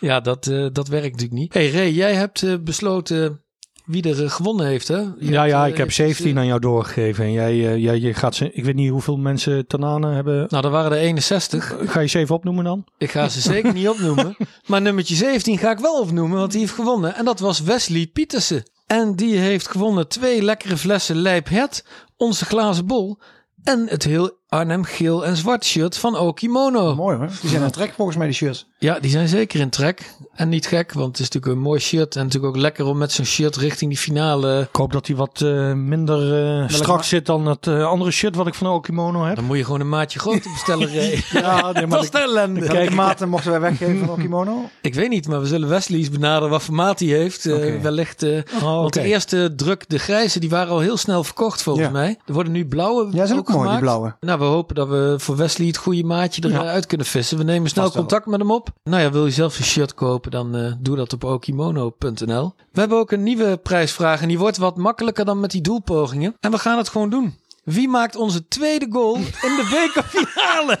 ja, dat, eh, dat werkt natuurlijk niet. hey Ray, jij hebt eh, besloten wie er eh, gewonnen heeft, hè? Je ja, ja, eh, ik heb eventjes, 17 aan jou doorgegeven. En jij, eh, jij je gaat ze, ik weet niet hoeveel mensen Tanane hebben. Nou, er waren er 61. Ga je ze even opnoemen dan? Ik ga ze zeker niet opnoemen. (laughs) Maar nummertje 17 ga ik wel opnoemen, want die heeft gewonnen. En dat was Wesley Pietersen. En die heeft gewonnen twee lekkere flessen Lijp Het, onze glazen bol. En het heel Arnhem geel en zwart shirt van Okimono. Mooi hoor. Die zijn aan het trek volgens mij, die shirts. Ja, die zijn zeker in trek. En niet gek, want het is natuurlijk een mooi shirt. En natuurlijk ook lekker om met zo'n shirt richting die finale. Ik hoop dat hij wat eh, minder eh, strak zit dan het eh, andere shirt wat ik van Okimono heb. Dan moet je gewoon een maatje groter (laughs) bestellen. Ja, nee, maar (laughs) dat is de ellende. Welke maten mochten wij weggeven van Okimono? (laughs) Ik weet niet, maar we zullen Wesley eens benaderen wat voor maat hij heeft. Eh, wellicht. eh, Oh, Want de eerste druk, de grijze, die waren al heel snel verkocht volgens Ja. mij. Er worden nu blauwe Ja, zijn ook mooi, die blauwe. Nou, we hopen dat we voor Wesley het goede maatje eruit kunnen vissen. We nemen snel Vast wel. contact met hem op. Nou ja, wil je zelf een shirt kopen, dan eh, doe dat op okimono.nl. We hebben ook een nieuwe prijsvraag en die wordt wat makkelijker dan met die doelpogingen. En we gaan het gewoon doen. Wie maakt onze tweede goal in de bekerfinale?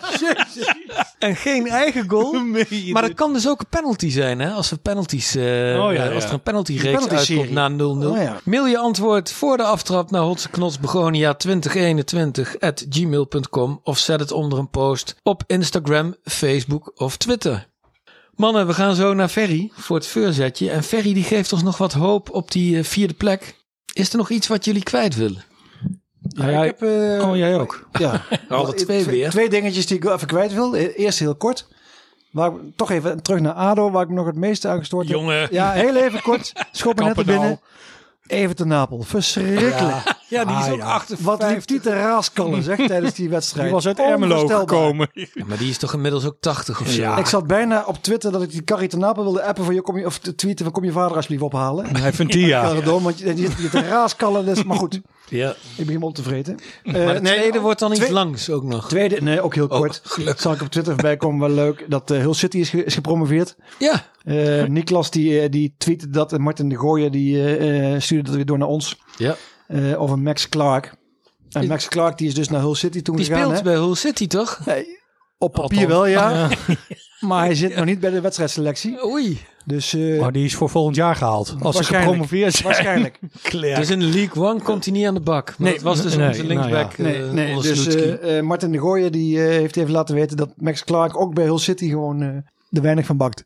(laughs) en geen eigen goal. Maar dat kan dus ook een penalty zijn, hè? Als er penalties, Oh ja, eh, als er een penalty reeks uitkomt na 0-0. Oh ja. Mail je antwoord voor de aftrap naar Hotse Knots Begonia 2021 at gmail.com of zet het onder een post op Instagram, Facebook of Twitter. Mannen, we gaan zo naar Ferry voor het voorzetje. En Ferry die geeft ons nog wat hoop op die eh, vierde plek. Is er nog iets wat jullie kwijt willen? Ja, jij- Ik heb, eh, oh, jij ook. Ja, (laughs) Alle twee weer. Twee dingetjes die ik even kwijt wil. E- Eerst heel kort. Waar ik, toch even terug naar ADO, waar ik me nog het meeste aan gestoord heb. Jongen. Ja, heel even kort. Schop me net binnen. Even te Napel. Verschrikkelijk. Ja, die is Ah, ook ja. 58. Wat liep die te raaskallen, zeg, tijdens die wedstrijd. (laughs) Die was uit Ermelo gekomen. Ja, maar die is toch inmiddels ook 80 of zo? Ja. Ik zat bijna op Twitter dat ik die Carrie te Napel wilde appen voor je, kom je, of tweeten van kom je vader alsjeblieft ophalen. Hij vindt die (laughs) ja. Pardon, want je, je, je te raaskallen, dus, maar goed. Ja. Ik begin me op te vreten. Maar de Eh, nee, tweede wordt dan iets langs ook nog. Tweede, nee, ook heel kort. gelukkig. Zal ik op Twitter voorbij komen, wel leuk. Dat eh Hull City is, ge- is gepromoveerd. Ja. Eh Niklas die, die tweette dat en Martin de Gooijer die stuurde dat weer door naar ons. ja. eh, over Max Clark. En Max Clark die is dus naar Hull City toen Die gegaan. speelt hè? bij Hull City, toch? Nee, op papier wel, ja. (laughs) Maar hij zit nog niet bij de wedstrijdselectie. Oei. Dus eh, Maar die is voor volgend jaar gehaald. Als ze Waarschijnlijk. gepromoveerd zijn. waarschijnlijk. (laughs) Dus in League One komt hij niet aan de bak. Maar Nee, het was dus nee, onze nou linksback ja. Nee, eh, nee dus eh, eh, Martin de Gooijer die eh, heeft even laten weten dat Max Clark ook bij Hull City gewoon eh er weinig van bakt.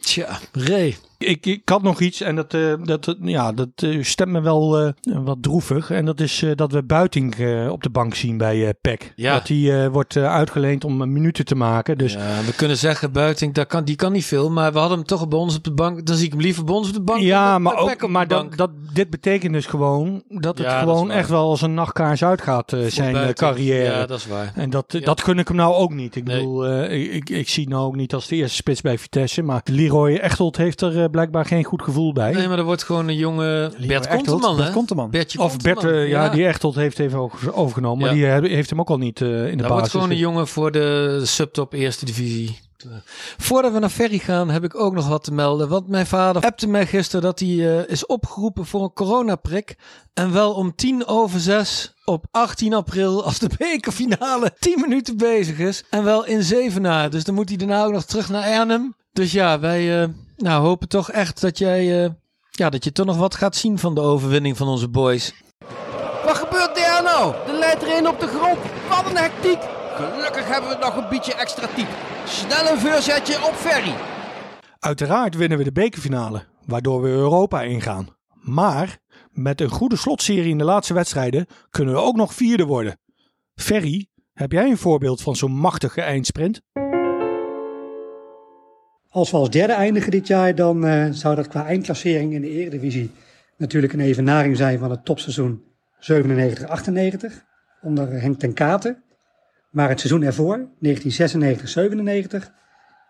Tja, Ray. Ik, ik had nog iets en dat, eh, dat, ja, dat eh, stemt me wel eh, wat droevig. En dat is eh, dat we Buiting eh, op de bank zien bij eh PEC. Ja. Dat die eh, wordt eh, uitgeleend om eh, minuten te maken. Dus Ja, we kunnen zeggen, Buiting, dat kan, die kan niet veel. Maar we hadden hem toch bij ons op de bank. Dan zie ik hem liever bij ons op de bank. Ja, dan maar, ook, maar dat, dat, dit betekent dus gewoon dat het Ja, gewoon echt wel als een nachtkaars uitgaat, eh, zijn eh, carrière. Ja, dat is waar. En dat, dat gun ik hem nou ook niet. Ik Nee. bedoel, eh, ik, ik, ik zie nou ook niet als de eerste spits bij Vitesse. Maar Leroy Echtelt heeft er eh, blijkbaar geen goed gevoel bij. Nee, maar er wordt gewoon een jonge Bert Echtelt, Konteman, Bert? Konteman. Bertje of Bert, ja, die Echtelt heeft even over- overgenomen. Maar die eh, heeft hem ook al niet eh, in de basis. wordt gewoon een jongen voor de subtop eerste divisie. Voordat we naar Ferry gaan, heb ik ook nog wat te melden. Want mijn vader appte mij gisteren dat hij eh, is opgeroepen voor een coronaprik. En wel om tien over zes op 18 april, als de (laughs) bekerfinale 10 minuten bezig is. En wel in Zevenaar. Dus dan moet hij daarna ook nog terug naar Arnhem. Dus ja, wij eh, nou, hopen toch echt dat jij... eh, ja, dat je toch nog wat gaat zien van de overwinning van onze boys. Wat gebeurt daar nou? De leidt er een op de grond. Wat een hectiek. Gelukkig hebben we nog een beetje extra type. Snel een voorzetje op Ferry. Uiteraard winnen we de bekerfinale, waardoor we Europa ingaan. Maar met een goede slotserie in de laatste wedstrijden kunnen we ook nog vierde worden. Ferry, heb jij een voorbeeld van zo'n machtige eindsprint? Als we als derde eindigen dit jaar, dan eh, zou dat qua eindklassering in de Eredivisie natuurlijk een evenaring zijn van het topseizoen 97-98 onder Henk ten Katen. Maar het seizoen ervoor, 1996-97,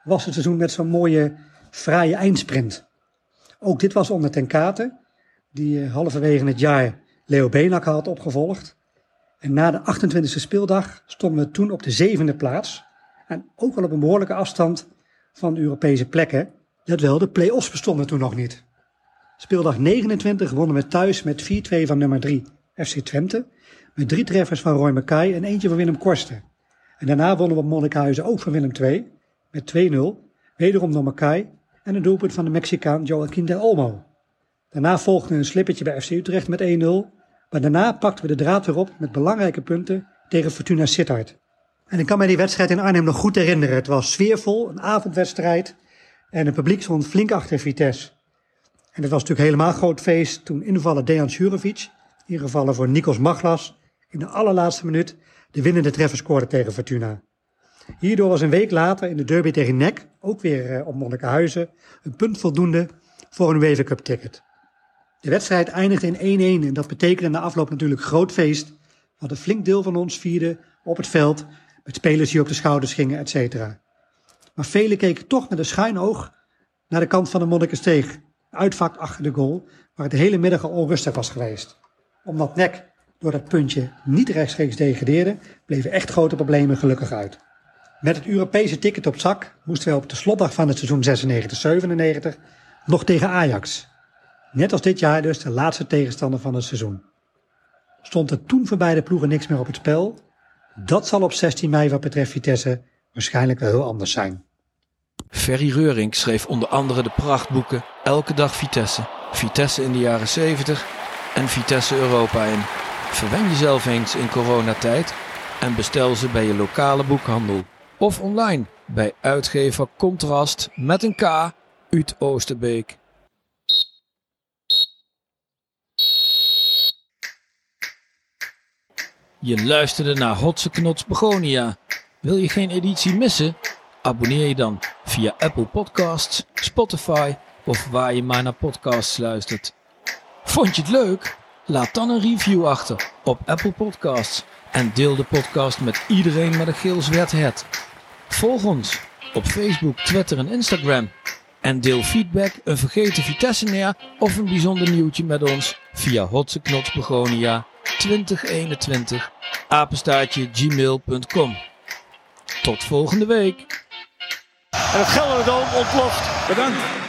was het seizoen met zo'n mooie, fraaie eindsprint. Ook dit was onder ten Katen, die eh, halverwege het jaar Leo Benak had opgevolgd. En na de 28e speeldag stonden we toen op de zevende plaats. En ook al op een behoorlijke afstand van Europese plekken. Let wel, de play-offs bestonden toen nog niet. Speeldag 29 wonnen we thuis met 4-2 van nummer 3 FC Twente. Met drie treffers van Roy Mackay en eentje van Willem Korsten. En daarna wonnen we op Monnikhuizen ook van Willem II met 2-0. Wederom door Mackay en een doelpunt van de Mexicaan Joaquin del Olmo. Daarna volgde een slippertje bij FC Utrecht met 1-0. Maar daarna pakten we de draad weer op met belangrijke punten tegen Fortuna Sittard. En ik kan me die wedstrijd in Arnhem nog goed herinneren. Het was sfeervol, een avondwedstrijd. En het publiek stond flink achter Vitesse. En het was natuurlijk helemaal groot feest toen invaller Dejan Jurovic, ingevallen voor Nikos Maglas, in de allerlaatste minuut de winnende treffer scoorde tegen Fortuna. Hierdoor was een week later in de derby tegen NEC, ook weer eh, op Monnikenhuizen, een punt voldoende voor een UEFA Cup ticket. De wedstrijd eindigde in 1-1 en dat betekende na afloop natuurlijk groot feest, want een flink deel van ons vierde op het veld met spelers die op de schouders gingen, et cetera. Maar velen keken toch met een schuin oog naar de kant van de Monnikensteeg, uitvak achter de goal, waar het de hele middag al onrustig was geweest. Omdat NEC door dat puntje niet rechtstreeks degradeerden, bleven echt grote problemen gelukkig uit. Met het Europese ticket op zak moesten wij op de slotdag van het seizoen 96-97 nog tegen Ajax. Net als dit jaar dus de laatste tegenstander van het seizoen. Stond er toen voor beide ploegen niks meer op het spel? Dat zal op 16 mei wat betreft Vitesse waarschijnlijk wel heel anders zijn. Ferry Reurink schreef onder andere de prachtboeken Elke dag Vitesse, Vitesse in de jaren 70 en Vitesse Europa in. Verwen jezelf eens in coronatijd en bestel ze bij je lokale boekhandel. Of online bij uitgever Contrast met een K uit Oosterbeek. Je luisterde naar Hotse Knots Begonia. Wil je geen editie missen? Abonneer je dan via Apple Podcasts, Spotify of waar je maar naar podcasts luistert. Vond je het leuk? Laat dan een review achter op Apple Podcasts en deel de podcast met iedereen met een geel zwart het. Volg ons op Facebook, Twitter en Instagram. En deel feedback, een vergeten Vitesse neer of een bijzonder nieuwtje met ons via Hotse Knots Begonia 2021 apenstaartje gmail.com. Tot volgende week. En het Gelderdoom ontploft. Bedankt.